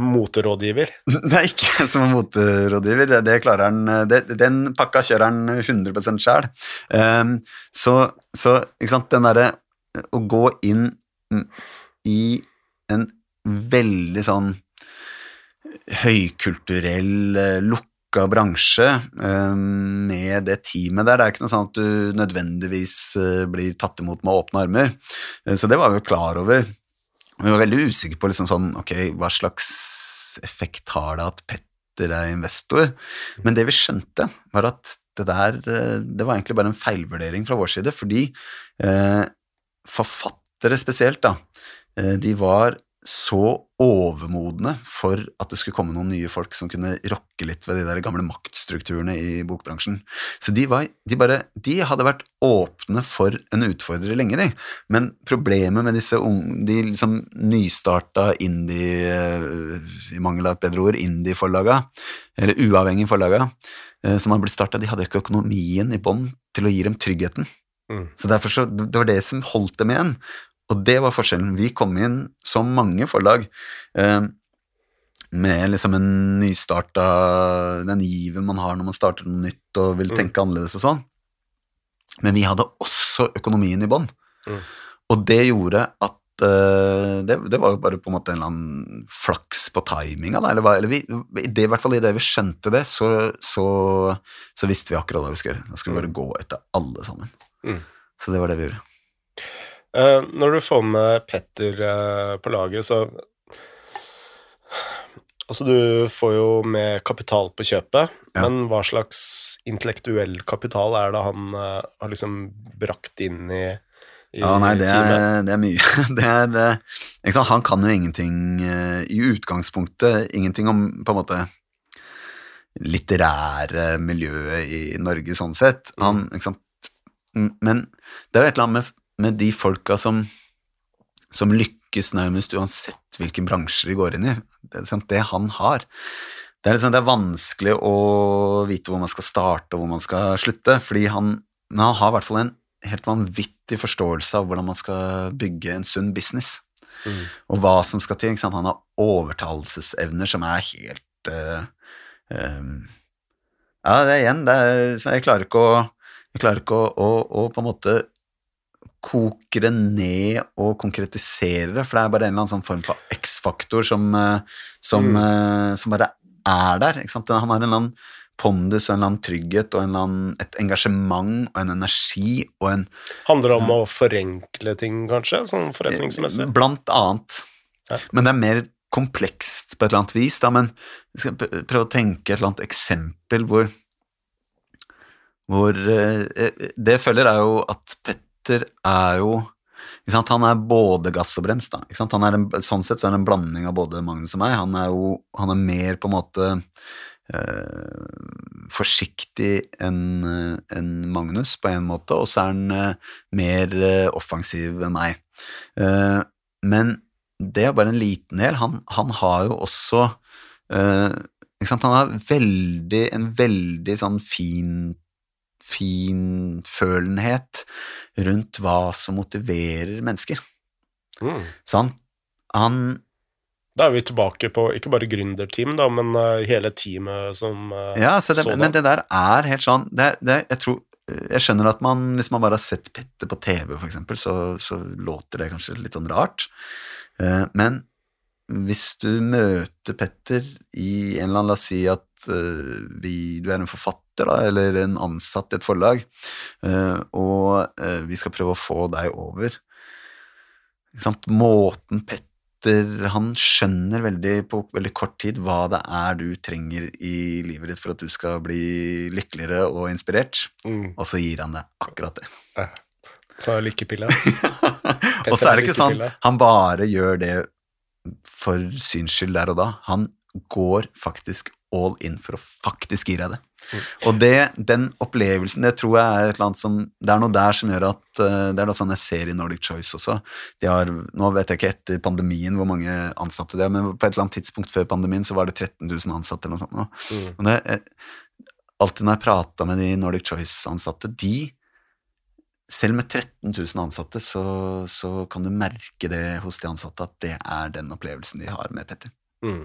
moterådgiver. Det er ikke som moterådgiver. Det, det klarer han det, Den pakka kjører han 100 sjæl. Um, så, så ikke sant, den derre Å gå inn i en veldig sånn høykulturell, eh, lukka bransje eh, med det teamet der. Det er ikke noe sånn at du nødvendigvis eh, blir tatt imot med åpne armer. Eh, så det var vi jo klar over. Vi var veldig usikre på liksom sånn, ok, hva slags effekt har det at Petter er investor. Men det vi skjønte, var at det der eh, det var egentlig bare en feilvurdering fra vår side, fordi eh, forfattere spesielt, da, eh, de var så overmodne for at det skulle komme noen nye folk som kunne rokke litt ved de der gamle maktstrukturene i bokbransjen. Så de, var, de, bare, de hadde vært åpne for en utfordrer lenge, de. Men problemet med disse unge, de liksom nystarta indie, i mangel av et bedre ord, indie-forlaga, eller uavhengige forlaga, eh, som hadde blitt starta, de hadde ikke økonomien i bånn til å gi dem tryggheten. Mm. Så derfor så, Det var det som holdt dem igjen. Og det var forskjellen. Vi kom inn som mange forlag eh, med liksom en nystarta Den given man har når man starter noe nytt og vil mm. tenke annerledes og sånn. Men vi hadde også økonomien i bånn. Mm. Og det gjorde at uh, det, det, var jo bare på en måte en eller annen flaks på timinga, da. Eller, eller vi, det, i hvert fall idet vi skjønte det, så, så, så, visste vi akkurat hva vi skulle gjøre. Da skulle vi bare mm. gå etter alle sammen. Mm. Så det var det vi gjorde. Uh, når du får med Petter uh, på laget, så Altså, du får jo med kapital på kjøpet, ja. men hva slags intellektuell kapital er det han uh, har liksom brakt inn i, i ja, nei, det er, det er mye. Det er, sant, han kan jo ingenting i utgangspunktet, ingenting om på en måte litterære miljøet i Norge sånn sett. Han, mm. Men det er jo et eller annet med med de folka som, som lykkes nærmest uansett hvilken bransje de går inn i. Det, det han har. Det er, liksom, det er, vanskelig å vite hvor man skal starte og hvor man skal slutte, fordi han, men han har i hvert fall en helt vanvittig forståelse av hvordan man skal bygge en sunn business. Mm. Og hva som skal til. Han har overtalelsesevner som er helt uh, um, Ja, det er igjen det er, Jeg klarer ikke å, jeg klarer ikke å, å, å på en måte koker det ned og konkretiserer det, for det er bare en eller annen sånn form for X-faktor som, eh, som, mm. Eh, som, bare er der. Han har en eller annen pondus og en eller annen trygghet og en eller annen, et engasjement og en energi og en Handler det om å forenkle ting, kanskje, sånn forretningsmessig? Blant annet. Ja. Men det er mer komplekst på et eller annet vis, da, men jeg skal prøve å tenke et eller annet eksempel hvor hvor eh, Det jeg føler, er jo at Petter Petter er jo han er både gass og brems. da. En, sånn sett så er det en blanding av både Magnus og meg. Han er jo han er mer på en måte eh, forsiktig enn en Magnus på en måte, og så er han eh, mer eh, offensiv enn meg. Eh, men det er bare en liten del. Han, han har jo også eh, Han har veldig, en veldig sånn fin finfølenhet rundt hva som motiverer mennesker. Mm. Så han, han, Da er vi tilbake på ikke bare gründerteam, da, men uh, hele teamet som uh, Ja, det, så men det der er helt sånn det, det, jeg, tror, jeg skjønner at man, hvis man bare har sett Petter på TV, for eksempel, så, så låter det kanskje litt sånn rart. Uh, men hvis du møter Petter i en eller annen La oss si at vi, du er en forfatter da, eller en ansatt i et forlag, eh, og eh, vi skal prøve å få deg over. Måten Petter Han skjønner veldig på veldig kort tid hva det er du trenger i livet ditt for at du skal bli lykkeligere og inspirert, mm. og så gir han deg akkurat det. Ja. Så lykkepille. og så er det ikke sånn han bare gjør det for syns skyld der og da. Han går faktisk all in for å faktisk gi deg det. Mm. Og det, den opplevelsen, det tror jeg er et eller annet som Det er noe der som gjør at uh, Det er noe sånn jeg ser i Nordic Choice også. De har, nå vet jeg ikke etter pandemien hvor mange ansatte de har, men på et eller annet tidspunkt før pandemien så var det 13 000 ansatte eller noe sånt. Mm. Og det, alltid når jeg prata med de Nordic Choice-ansatte, de selv med 13 000 ansatte, så, så, kan du merke det hos de ansatte at det er den opplevelsen de har med Petter. Mm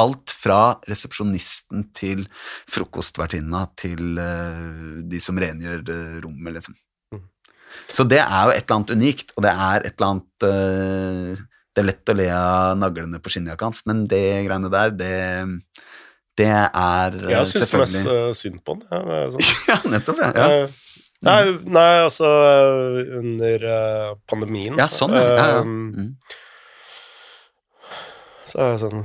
alt fra resepsjonisten til frokostvertinna til uh, de som rengjør uh, rommet, liksom. Mm. Så det er jo et eller annet unikt, og det er et eller annet uh, Det er lett å le av naglene på skinnjakka hans, men det greiene der, det, det er selvfølgelig Jeg syns mest selvfølgelig eh, synd på den. Ja, det sånn. Ja, nettopp, ja. ja. Nei, nei, altså under pandemien Ja, sånn, ja. ja, Mm. Så er jeg sånn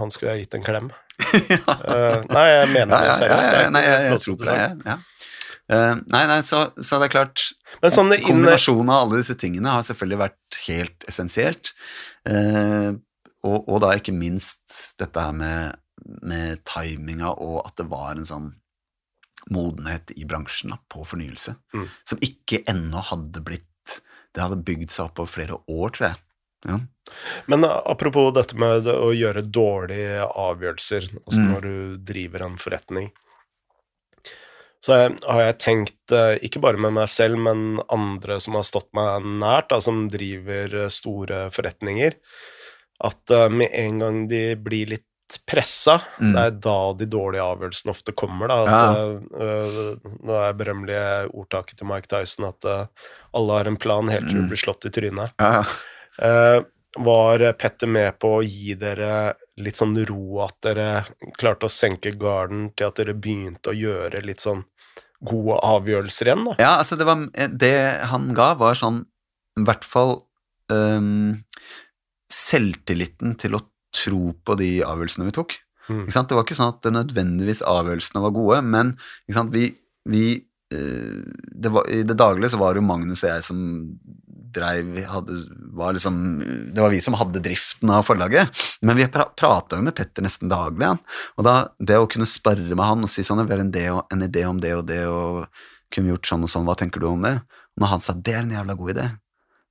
Han skulle jeg gitt en klem. Eh, nei, jeg mener det ja, ja, seriøst. ja, nei, jeg, jeg tror på det. interessant. Ja. Uh, nei, nei, så, så det er klart Men sånn Kombinasjonen av alle disse tingene har selvfølgelig vært helt essensielt. Uh, og, og da ikke minst dette her med, med timinga og at det var en sånn modenhet i bransjen da, på fornyelse, Mm. som ikke ennå hadde blitt Det hadde bygd seg opp over flere år, tror jeg. Ja. Men apropos dette med å gjøre dårlige avgjørelser, altså Mm. når du driver en forretning, så har jeg tenkt, eh, ikke bare med meg selv, men andre som har stått meg nært, da, som driver eh, store forretninger, at eh, med en gang de blir litt pressa, Mm. det er da de dårlige avgjørelsene ofte kommer. Da, at, Ja. eh, det er berømmelige ordtaket til Mike Tyson at eh, alle har en plan helt til du Mm. blir slått i trynet. Ja, Eh, var Petter med på å gi dere litt sånn ro, at dere klarte å senke garden til at dere begynte å gjøre litt sånn gode avgjørelser igjen, da? Ja, altså det, var, det han ga, var sånn i hvert fall um, selvtilliten til å tro på de avgjørelsene vi tok. Mm. Det var ikke sånn at nødvendigvis avgjørelsene var gode, men vi, vi øh, det var, I det daglige så var det jo Magnus og jeg som dreiv hadde, var liksom, Det var vi som hadde driften av forlaget, men vi pra, prata jo med Petter nesten daglig. Han. Og da, det å kunne sparre med han og si sånn Vi har en, en idé om det og det, og kunne gjort sånn og sånn, hva tenker du om det? Og når han sa det er en jævla god idé,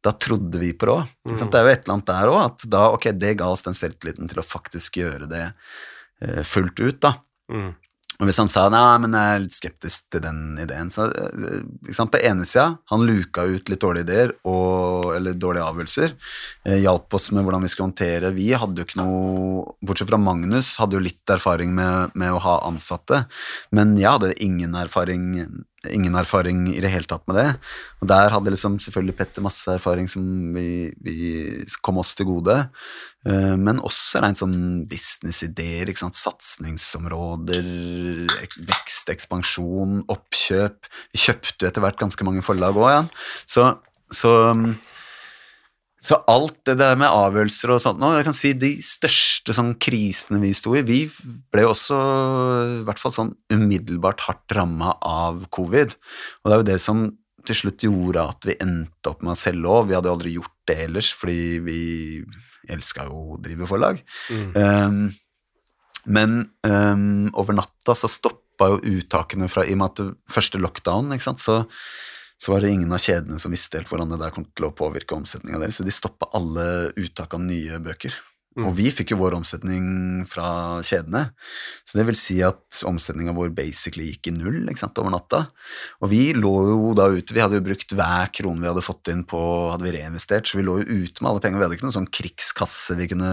da trodde vi på det òg. Mm. Det er jo et eller annet der òg, at da, ok, det ga oss den selvtilliten til å faktisk gjøre det eh, fullt ut, da. Mm. Og hvis han sa nei, men jeg er litt skeptisk til den ideen, så eh, på ene sida, han luka ut litt dårlige ideer og, eller dårlige avgjørelser, eh, hjalp oss med hvordan vi skulle håndtere. Vi hadde jo ikke noe, bortsett fra Magnus, hadde jo litt erfaring med, med å ha ansatte, men jeg hadde ingen erfaring, ingen erfaring i det hele tatt med det. Og der hadde liksom selvfølgelig Petter masse erfaring som vi, vi kom oss til gode. Eh, Men også rent sånn businessideer, ikke sant? satsingsområder, vekst, ekspansjon, oppkjøp. Vi kjøpte jo etter hvert ganske mange forlag òg ja. Så, så, så alt det der med avgjørelser og sånt nå, jeg kan si de største sånn krisene vi sto i, vi ble jo også i hvert fall sånn umiddelbart hardt ramma av covid. Og det er jo det som til slutt gjorde at vi endte opp med å selge òg. Vi hadde jo aldri gjort det ellers, fordi vi elska jo å drive forlag. Mm. Um, men um, over natta så stoppa jo uttakene fra I og med at det første lockdown, ikke sant, så, så var det ingen av kjedene som visste helt hvordan det der kom til å påvirke omsetninga deres, så de stoppa alle uttak av nye bøker. Mm. Og vi fikk jo vår omsetning fra kjedene, så det vil si at omsetninga vår basically gikk i null sant, over natta. Og vi lå jo da ute, vi hadde jo brukt hver krone vi hadde fått inn på, hadde vi reinvestert, så vi lå jo ute med alle penger. Vi hadde ikke noen sånn krigskasse vi kunne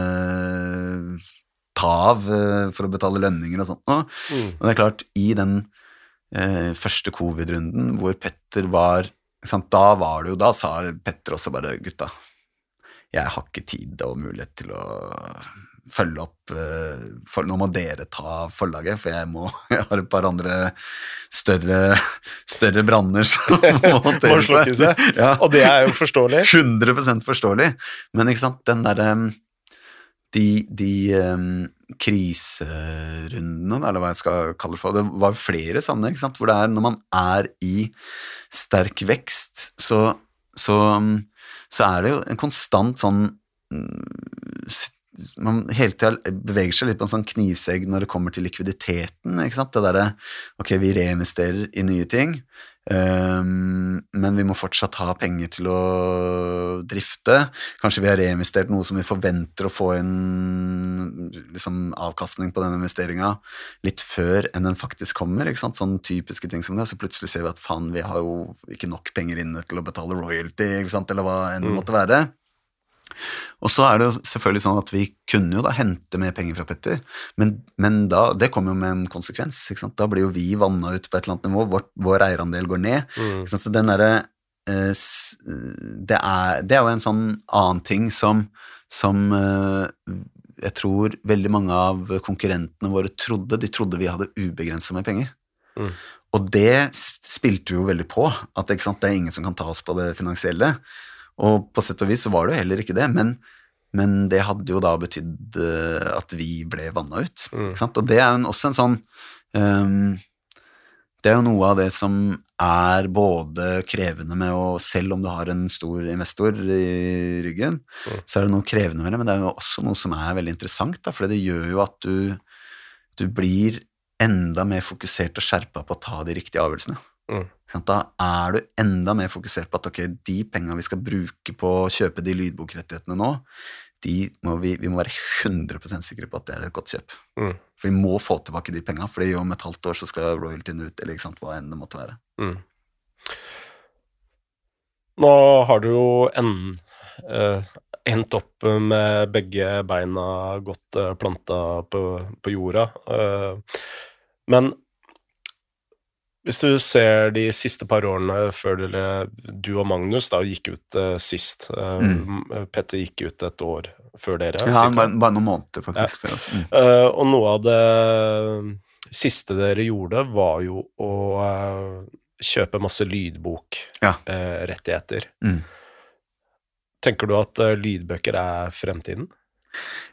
ta av eh, for å betale lønninger og sånt. nå. Mm. Og det er klart, i den eh, første covid-runden hvor Petter var sant, Da var det jo, da sa Petter også bare gutta, jeg har ikke tid og mulighet til å følge opp eh, for, Nå må dere ta forlaget, for jeg må Jeg har et par andre større, større branner som må Må seg. Ja. Og det er jo forståelig. 100 forståelig. Men ikke sant, den derre De, de um, kriserundene, eller hva jeg skal kalle det for, det var flere sånne, ikke sant, hvor det er når man er i sterk vekst, så, så, um, så er det jo en konstant sånn mm, man hele tida beveger seg litt på en sånn knivsegg når det kommer til likviditeten. ikke sant? Det derre Ok, vi reinvesterer i nye ting, ehm, men vi må fortsatt ha penger til å drifte. Kanskje vi har reinvestert noe som vi forventer å få en liksom, avkastning på den investeringa litt før enn den faktisk kommer. ikke sant? Sånne typiske ting som det. Så plutselig ser vi at faen, vi har jo ikke nok penger inne til å betale royalty, ikke sant? eller hva enn det Mm. måtte være. Og så er det jo selvfølgelig sånn at vi kunne jo da hente mer penger fra Petter, men, men da, det kommer jo med en konsekvens. Da blir jo vi vanna ut på et eller annet nivå, vår, vår eierandel går ned. Mm. Så den derre eh, det, er, det er jo en sånn annen ting som, som eh, jeg tror veldig mange av konkurrentene våre trodde De trodde vi hadde ubegrensa med penger. Mm. Og det spilte spilte jo veldig på, at sant, det er ingen som kan ta oss på det finansielle. Og på sett og vis så var det jo heller ikke det, men, men det hadde jo da betydd eh, at vi ble vanna ut. Mm. Og det er jo også en sånn um, Det er jo noe av det som er både krevende med å Selv om du har en stor investor i ryggen, Mm. så er det noe krevende med det, men det er jo også noe som er veldig interessant, da, for det gjør jo at du, du blir enda mer fokusert og skjerpa på å ta de riktige avgjørelsene. Mm. Da er du enda mer fokusert på at ok, de penga vi skal bruke på å kjøpe de lydbokrettighetene nå, de må vi, vi må være 100% sikre på at det er et godt kjøp. Mm. For vi må få tilbake de penga, for om et halvt år så skal royaltyen ut, eller sant, hva enn det måtte være. Mm. Nå har du jo en, eh, endt opp med begge beina godt eh, planta på, på jorda. Eh, men hvis du ser de siste par årene før du og Magnus da gikk ut eh, sist mm. Petter gikk ut et år før dere. Ja, bare, bare noen måneder, faktisk. oss. Mm. Uh, og noe av det siste dere gjorde, var jo å uh, kjøpe masse Ja. lydbokrettigheter. Mm. Tenker du at eh, lydbøker er fremtiden?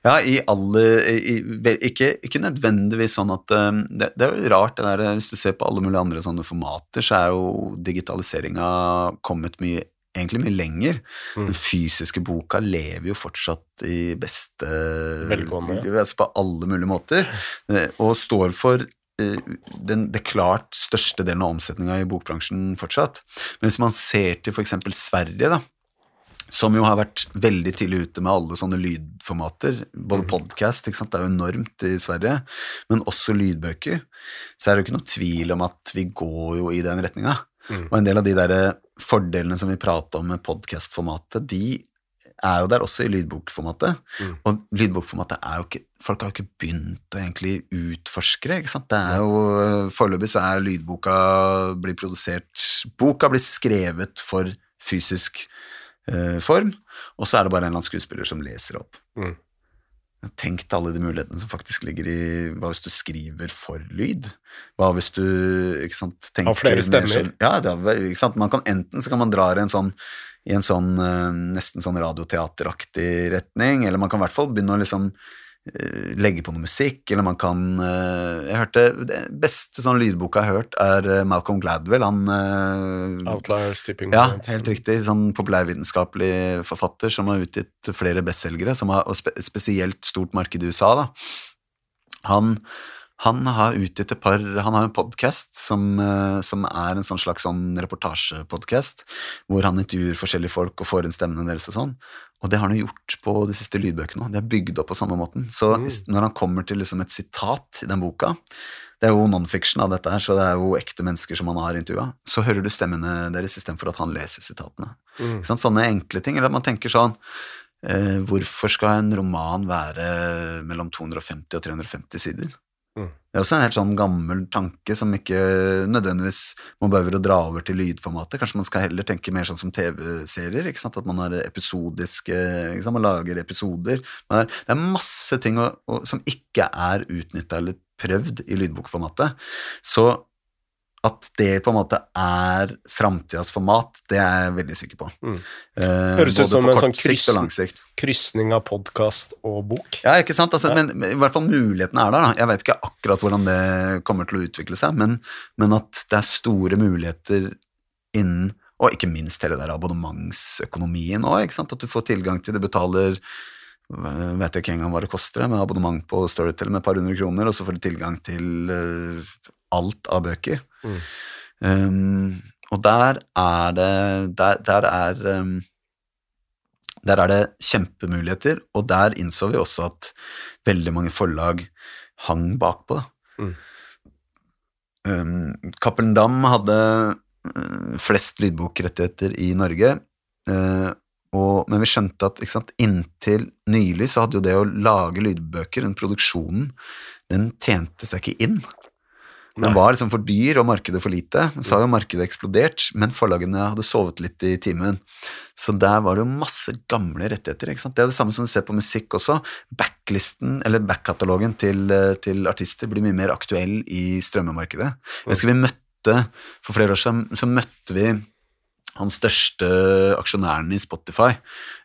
Ja, i alle i, ikke, ikke nødvendigvis sånn at um, det, det er jo rart, det der, hvis du ser på alle mulige andre sånne formater, så er jo digitaliseringa kommet mye egentlig mye lenger. Mm. Den fysiske boka lever jo fortsatt i beste Velgående. Altså på alle mulige måter, eh, og står for eh, den, det klart største delen av omsetninga i bokbransjen fortsatt. Men hvis man ser til f.eks. Sverige, da, som jo har vært veldig tidlig ute med alle sånne lydformater, både podcast, det er jo enormt i Sverige, men også lydbøker, så er det jo ikke noe tvil om at vi går jo i den retninga. Mm. Og en del av de der fordelene som vi prater om med podcast-formatet, de er jo der også i lydbokformatet. Mm. Og lydbokformatet er jo ikke Folk har jo ikke begynt å egentlig utforske det. ikke sant? Det er jo Foreløpig så er lydboka blir produsert Boka blir skrevet for fysisk eh, form, og så er det bare en eller annen skuespiller som leser opp. Mm. Tenk til alle de mulighetene som faktisk ligger i Hva hvis du skriver for lyd? Hva hvis du ikke sant, tenker Har flere stemmer. Mer, ja, det er, ikke sant? Man kan, enten så kan man dra i en sånn, i en sånn eh, nesten sånn radioteateraktig retning, eller man kan i hvert fall begynne å liksom legge på noe musikk, eller man kan eh, Jeg hørte Det beste sånn lydboka jeg har hørt, er eh, Malcolm Gladwell. Han eh, Outliers, Tipping ja, helt riktig. Sånn populærvitenskapelig forfatter som har utgitt flere bestselgere, som har og spe spesielt stort marked i USA. Da. Han, han har utgitt et par Han har en podkast som, eh, som er en sånn slags sånn reportasjepodkast, hvor han intervjuer forskjellige folk og får inn stemmene deres og sånn. Og det har han jo gjort på de siste lydbøkene òg. De er bygd opp på samme måten. Så Mm. når han kommer til liksom et sitat i den boka Det er jo non-fiction av dette her, så det er jo ekte mennesker som han har intervjua. Så hører du stemmene deres istedenfor at han leser sitatene. Mm. Sånne enkle ting. Eller at man tenker sånn eh, Hvorfor skal en roman være mellom 250 og 350 sider? Mm. Det er også en helt sånn gammel tanke som ikke nødvendigvis man behøver å dra over til lydformatet. Kanskje man skal heller tenke mer sånn som TV-serier. ikke sant? At man har episodiske ikke sant? Man lager episoder. Man det er masse ting å, å, som ikke er utnytta eller prøvd i lydbokformatet. Så at det på en måte er framtidas format, det er jeg veldig sikker på. Mm. Eh, Høres ut som en sånn. Krysning av podkast og bok. Ja, ikke sant? Altså, Ja. Men, i hvert fall mulighetene er der. Da. Jeg vet ikke akkurat hvordan det kommer til å utvikle seg, men, men at det er store muligheter innen Og ikke minst hele der abonnementsøkonomien òg. At du får tilgang til Du betaler Vet jeg ikke engang hva det koster med abonnement på Storytel med et par hundre kroner, og så får du tilgang til øh, alt av bøker. Mm. Um, og der er det Der, der er um, der er det kjempemuligheter, og der innså vi også at veldig mange forlag hang bakpå. Mm. Um, Cappelen Dam hadde uh, flest lydbokrettigheter i Norge, uh, og, men vi skjønte at sant, inntil nylig så hadde jo det å lage lydbøker, den produksjonen, den tjente seg ikke inn. Den var liksom for dyr og markedet for lite. Så har jo markedet eksplodert, men forlagene hadde sovet litt i timen. Så der var det jo masse gamle rettigheter. ikke sant? Det er det samme som du ser på musikk også. Backlisten, eller backkatalogen til, eh, til artister blir mye mer aktuell i strømmemarkedet. Jeg husker vi møtte, For flere år siden så møtte vi han største aksjonæren i Spotify,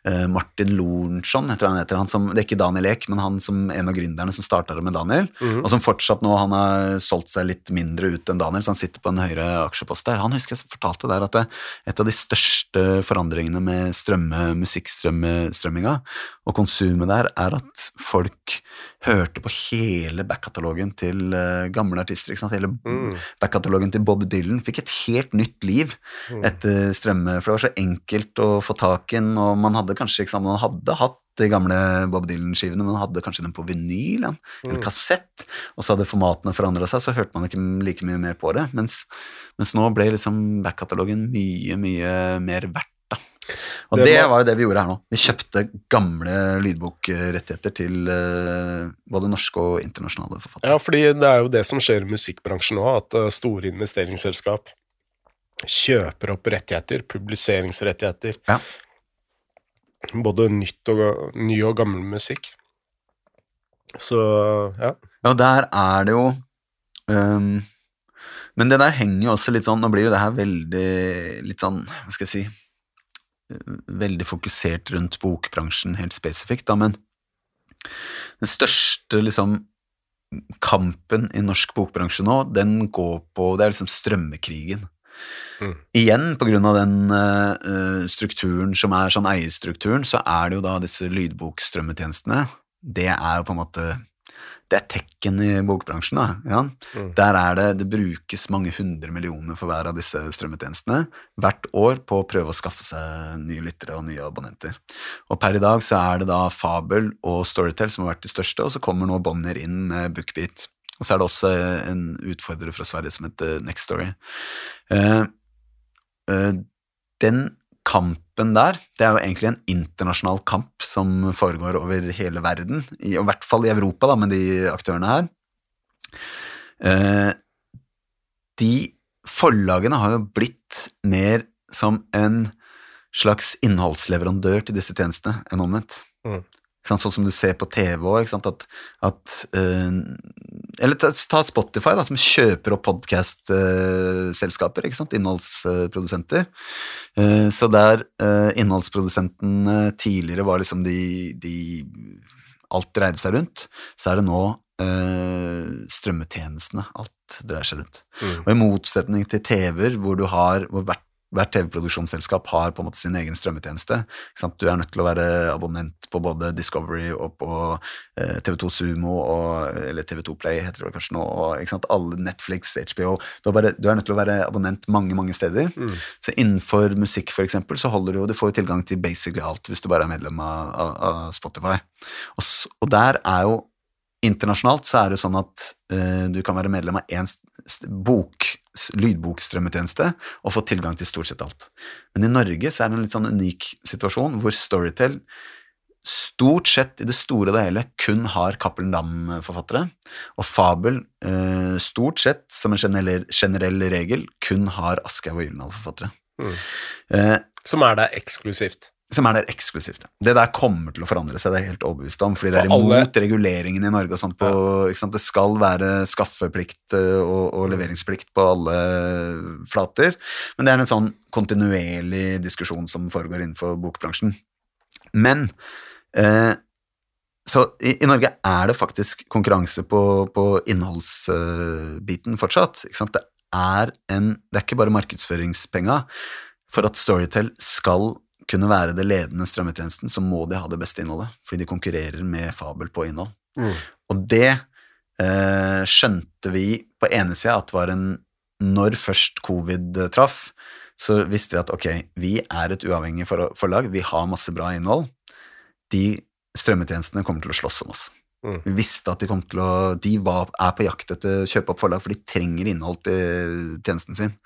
Martin Lorentzon, jeg tror han heter han som, Det er ikke Daniel Ek, men han som en av gründerne som starta det med Daniel, og som fortsatt nå han har solgt seg litt mindre ut enn Daniel, så han sitter på en høyere aksjepost der. Han husker jeg fortalte der at det, et av de største forandringene med strømme, musikkstrømminga og konsumet der, er at folk hørte på hele backkatalogen til eh, gamle artister. ikke sant? Hele Mm. backkatalogen til Bob Dylan fikk et helt nytt liv Mm. etter strømme, for det var så enkelt å få tak i den, og man hadde kanskje ikke sammen, han hadde hatt de gamle Bob Dylan-skivene, men han hadde kanskje den på vinyl, ja, eller Mm. kassett, og så hadde formatene forandra seg, så hørte man ikke like mye mer på det, mens, mens nå ble liksom backkatalogen mye, mye mer verdt. Da. Og Det det, var- var jo det vi gjorde her nå. Vi kjøpte gamle lydbokrettigheter til uh, både norske og internasjonale forfattere. Ja, fordi det er jo det som skjer i musikkbransjen nå, at eh, store investeringsselskap kjøper opp rettigheter, publiseringsrettigheter. Ja. Både nytt og, ny og gammel musikk. Så ja. Ja, der er det jo um, Men det der henger jo også litt sånn Nå blir jo det her veldig litt sånn Hva skal jeg si eh, Veldig fokusert rundt bokbransjen helt spesifikt, da, men den største liksom kampen i norsk bokbransje nå, den går på Det er liksom strømmekrigen. Mm. Igjen, på grunn av den eh, strukturen som er sånn eierstrukturen, så er det jo da disse lydbokstrømmetjenestene. Det er jo på en måte Det er tekken i bokbransjen, da. Ja. Mm. Der er det Det brukes mange hundre millioner for hver av disse strømmetjenestene hvert år på å prøve å skaffe seg nye lyttere og nye abonnenter. Og per i dag så er det da Fabel og Storytel som har vært de største, og så kommer nå Bonnier inn med Bookbeat. Og så er det også en utfordrer fra Sverige som heter Next Story. Eh, eh, den kampen der, det er jo egentlig en internasjonal kamp som foregår over hele verden, i, og i hvert fall i Europa da, med de aktørene her. Eh, de forlagene har jo blitt mer som en slags innholdsleverandør til disse tjenestene enn omvendt. Mm. Sånn som du ser på TV òg, at, at eh, Eller ta, ta Spotify, da, som kjøper opp podkastselskaper, innholdsprodusenter. Eh, så der eh, innholdsprodusentene tidligere var liksom de, de Alt dreide seg rundt, så er det nå eh, strømmetjenestene alt dreier seg rundt. Mm. Og i motsetning til TV-er, hvor du har hvor hvert, hvert TV-produksjonsselskap har på en måte sin egen strømmetjeneste. Du er nødt til å være abonnent på både Discovery og på eh, TV2 Sumo, og, eller TV2 Play heter det kanskje nå, og alle Netflix, HBO. Du er, bare, du er nødt til å være abonnent mange, mange steder. Mm. Så innenfor musikk, for eksempel, så holder du jo Du får jo tilgang til basically alt hvis du bare er medlem av, av, av Spotify. Og, og der er jo Internasjonalt så er det sånn at uh, du kan være medlem av én lydbokstrømmetjeneste og få tilgang til stort sett alt. Men i Norge så er det en litt sånn unik situasjon hvor Storytel stort sett i det store og det hele kun har Cappelen Dam-forfattere, og Fabel uh, stort sett, som en generell, generell regel, kun har Aschehoug og Gyldendal-forfattere. Mm. Uh, Som er da eksklusivt. Som er der eksklusivt. Det der kommer til å forandre seg, det er helt overbevist om, fordi det er imot reguleringen i Norge og sånt på? Det skal være skaffeplikt eh, og, og leveringsplikt på alle flater, men det er en sånn kontinuerlig diskusjon som foregår innenfor bokbransjen. Men eh, så i, i Norge er det faktisk konkurranse på, på innholdsbiten fortsatt. Det er en Det er ikke bare markedsføringspenga. For at Storytel skal kunne være det ledende strømmetjenesten, så må de ha det beste innholdet, fordi de konkurrerer med Fabel på innhold. Mm. Og det eh, skjønte vi på ene sida at var en Når først covid traff, så visste vi at ok, vi er et uavhengig forlag, vi har masse bra innhold. De strømmetjenestene kommer til å slåss om oss. Mm. Vi visste at de kom til å De var, er på jakt etter å kjøpe opp forlag, for de trenger innhold til tjenesten sin.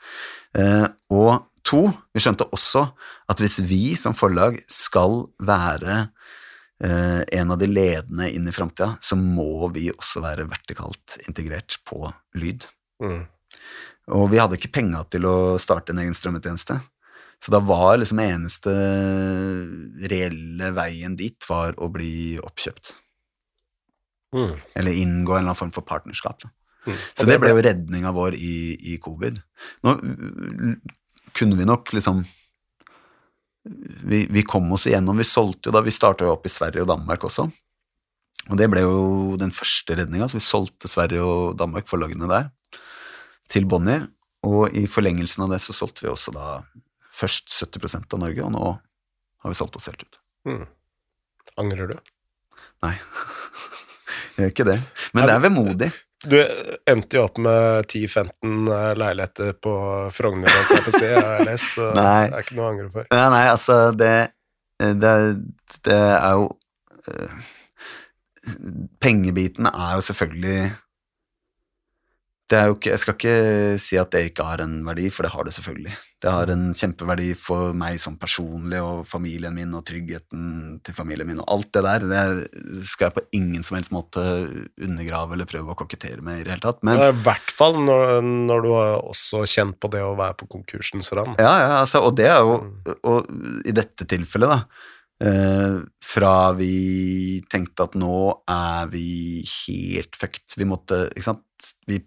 Eh, og to, vi skjønte også at hvis vi som forlag skal være eh, en av de ledende inn i framtida, så må vi også være vertikalt integrert på lyd. Mm. Og vi hadde ikke penga til å starte en egen strømmetjeneste. Så da var liksom eneste reelle veien dit var å bli oppkjøpt. Mm. Eller inngå en eller annen form for partnerskap. Da. Mm. Så det ble jo redninga vår i, i covid. Nå kunne vi nok liksom vi, vi kom oss igjennom. Vi solgte jo da vi starta opp i Sverige og Danmark også. Og det ble jo den første redninga, så vi solgte Sverige og Danmark, forlagene der, til Bonnier. Og i forlengelsen av det så solgte vi også da først 70% av Norge, og nå har vi solgt oss helt ut. Mm. Angrer du? Nei, jeg gjør ikke det. Men det er vemodig. Du endte jo opp med 10-15 leiligheter på Frogner, jeg har lest, så det er ikke noe å angre for. Ja, nei, altså, det, det, det er jo øh, Pengebiten er jo selvfølgelig ikke, Jeg skal ikke si at det ikke har en verdi, for det har det selvfølgelig. Det har en kjempeverdi for meg som personlig og familien min og tryggheten til familien min og alt det der. Det skal jeg på ingen som helst måte undergrave eller prøve å kokettere med i det hele tatt. Men Ja, I hvert fall når, når du har også kjent på det å være på konkursens rand. Ja, ja, altså, og det er jo Og i dette tilfellet, da eh, Fra vi tenkte at nå er vi helt fucked Vi måtte, ikke sant Vi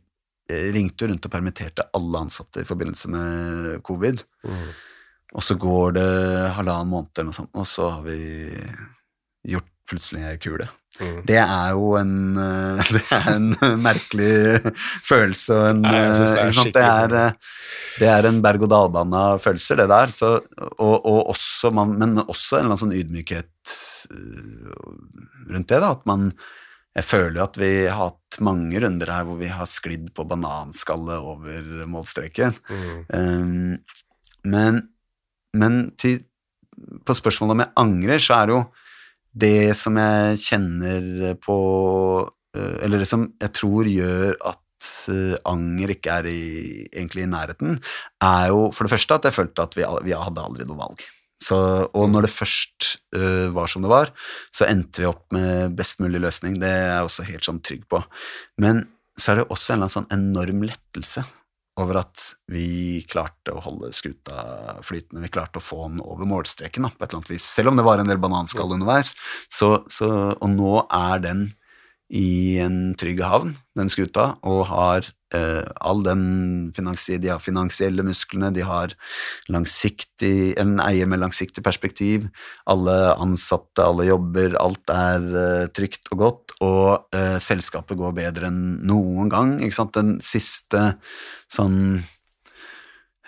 ringte jo rundt og permitterte alle ansatte i forbindelse med covid. Mm. Og så går det halvannen måned eller noe sånt, og så har vi gjort plutselig ei kule. Mm. Det er jo en, eh, det er en merkelig følelse og en Nei, det er eh, sant? det, er, eh, det er en berg-og-dal-bane av følelser, det der. Så, og, og også man, men også en eller annen sånn ydmykhet eh, rundt det. da, at man jeg føler jo at vi har hatt mange runder her hvor vi har sklidd på bananskallet over målstreken. Mm. Um, men men til, på spørsmålet om jeg angrer, så er det jo det som jeg kjenner på eh, Eller det som jeg tror gjør at eh, anger ikke er i, egentlig i nærheten, er jo for det første at jeg følte at vi, vi hadde aldri noe valg. Så, og når det først uh, var som det var, så endte vi opp med best mulig løsning. Det er jeg også helt sånn trygg på. Men så er det også en eller annen sånn enorm lettelse over at vi klarte å holde skuta flytende. Vi klarte å få den over målstreken da, på et eller annet vis. Selv om det var en del bananskall underveis. Så, så, og nå er den i en trygg havn, den skuta, og har eh, all den finansi de har finansielle musklene, de har en eier med langsiktig perspektiv, alle ansatte, alle jobber, alt er eh, trygt og godt, og eh, selskapet går bedre enn noen gang. Ikke sant? Den siste sånn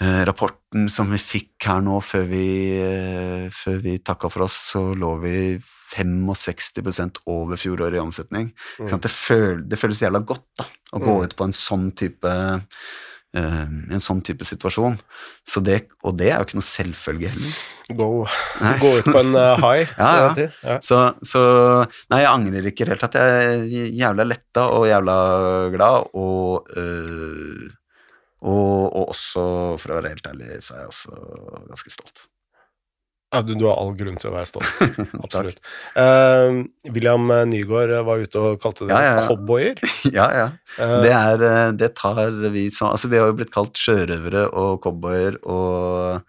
rapporten som vi fikk her nå før vi, eh, før vi takka for oss, så lå vi 65 over fjoråret i omsetning. Mm. Det, føl, det føles jævla godt da, å gå Mm. ut på en sånn type Uh, en sånn type situasjon. Så det, og det er jo ikke noe selvfølge heller. Gå, Nei. gå ut på en uh, high, Ja, ja. Ja. Så, så Nei, jeg angrer ikke i det hele tatt. Jeg er jævla letta og jævla glad, og, øh, og, og også, for å være helt ærlig, så er jeg også ganske stolt. Ja, du, du har all grunn til å være stolt. Absolutt. uh, William Nygaard var ute og kalte dere Ja, ja, ja. cowboyer. ja, ja. Eh, Det, er, øh, det tar vi som Altså, vi har jo blitt kalt sjørøvere og cowboyer og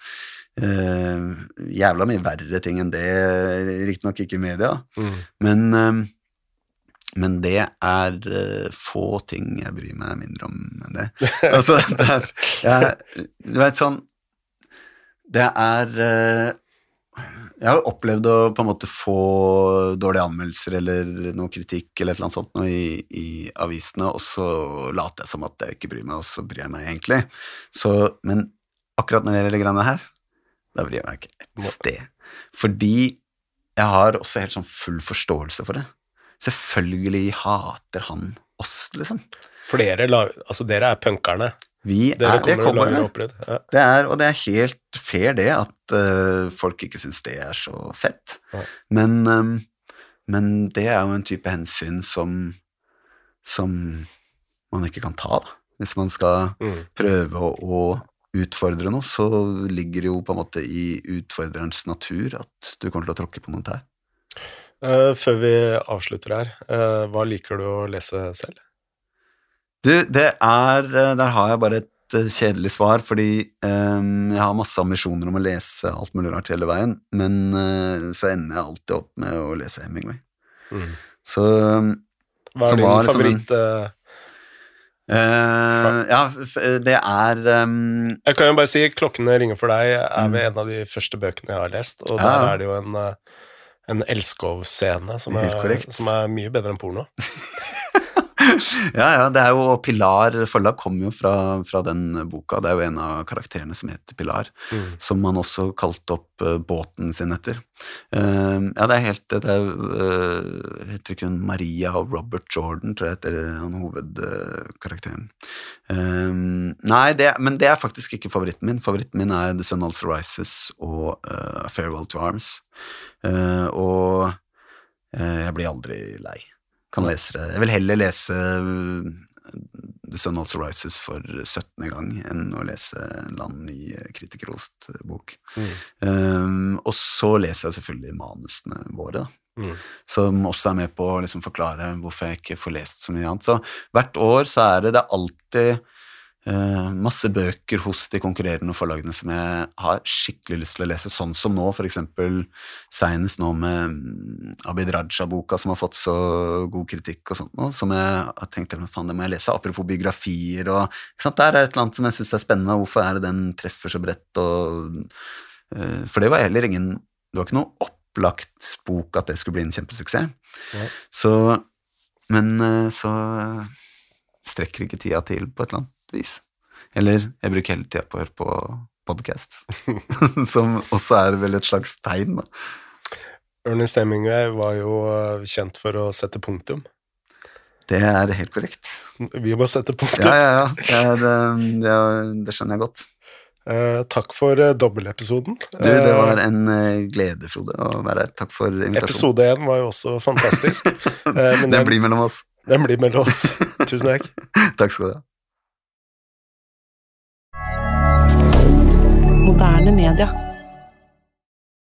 uh, jævla mye verre ting enn det, riktignok ikke i media, mm. men øh, men det er uh, få ting jeg bryr meg mindre om enn det. Altså, det er jeg, Du veit sånn Det er uh, Jeg har opplevd å på en måte få dårlige anmeldelser eller noe kritikk eller et eller annet sånt noe i, i avisene, og så later jeg som at jeg ikke bryr meg, og så bryr jeg meg egentlig. Så, men akkurat når det gjelder de greiene her, da bryr jeg meg ikke et sted. Fordi jeg har også helt sånn full forståelse for det. Selvfølgelig hater han oss, liksom. For dere, altså dere er punkerne. Vi Dere er, vi er kommer og lager Ja. Det er, og det er helt fair det at uh, folk ikke syns det er så fett. Ja. Men, um, men det er jo en type hensyn som, som man ikke kan ta, da. Hvis man skal Mm. prøve å, å utfordre noe, så ligger det jo på en måte i utfordrerens natur at du kommer til å tråkke på noen tær. Eh, før vi avslutter her, uh, hva liker du å lese selv? Du, det er eh, Der har jeg bare et kjedelig svar, fordi um, jeg har masse ambisjoner om å lese alt mulig rart hele veien, men så ender jeg alltid opp med å lese Hemingway. Mm. Så Hva Som er din var liksom favoritt eh, Uh, Ja, det er um, Jeg kan jo bare si 'Klokkene ringer for deg' er Mm. en av de første bøkene jeg har lest, og Ja. der er det jo en, eh, en elskov-scene som, som er mye bedre enn porno. Ja, ja, det er jo Pilar forlag kommer jo fra, fra den boka. Det er jo en av karakterene som heter Pilar, Mm. som han også kalte opp uh, båten sin etter. Uh, ja, det er helt Det er, uh, heter ikke hun Maria og Robert Jordan, tror jeg heter han hovedkarakteren. Nei, det, men det er faktisk ikke favoritten min. Favoritten min er The Sun Also Rises og Farewell to Arms. Eh, og eh, jeg blir aldri lei kan lese det. Jeg vil heller lese uh, The Sun Also Rises for 17. gang enn å lese en eller annen ny kritikerrost bok. Mm. Um, og så leser jeg selvfølgelig manusene våre, da. Mm. Som også er med på å liksom forklare hvorfor jeg ikke får lest så mye annet. Så hvert år så er det, det er alltid eh, masse bøker hos de konkurrerende forlagene som jeg har skikkelig lyst til å lese, sånn som nå, for eksempel seinest nå med mm, Abid Raja-boka som har fått så god kritikk og sånt nå, som jeg har tenkt faen, det må jeg lese, apropos biografier og Der er et eller annet som jeg syns er spennende, hvorfor er det den treffer så bredt og eh, For det var heller ingen Det var ikke noe opplagt bok at det skulle bli en kjempesuksess. Ja. Så Men eh, så strekker ikke tida til på et eller annet vis. Eller jeg bruker hele tida på å høre på podkast, som også er vel et slags tegn, da. Ernest Hemingway var jo eh, kjent for å sette punktum. Det er helt korrekt. Vi må sette punktum. Ja, ja, ja. Det, er, eh, det, er, det skjønner jeg godt. Eh, takk for uh, dobbeltepisoden. Du, det var en eh, glede, Frode, å være her. Takk for invitasjonen. Episode én var jo også fantastisk. Eh, men det den- blir mellom oss. Den blir mellom oss. Tusen takk. Takk skal du ha. Moderne media.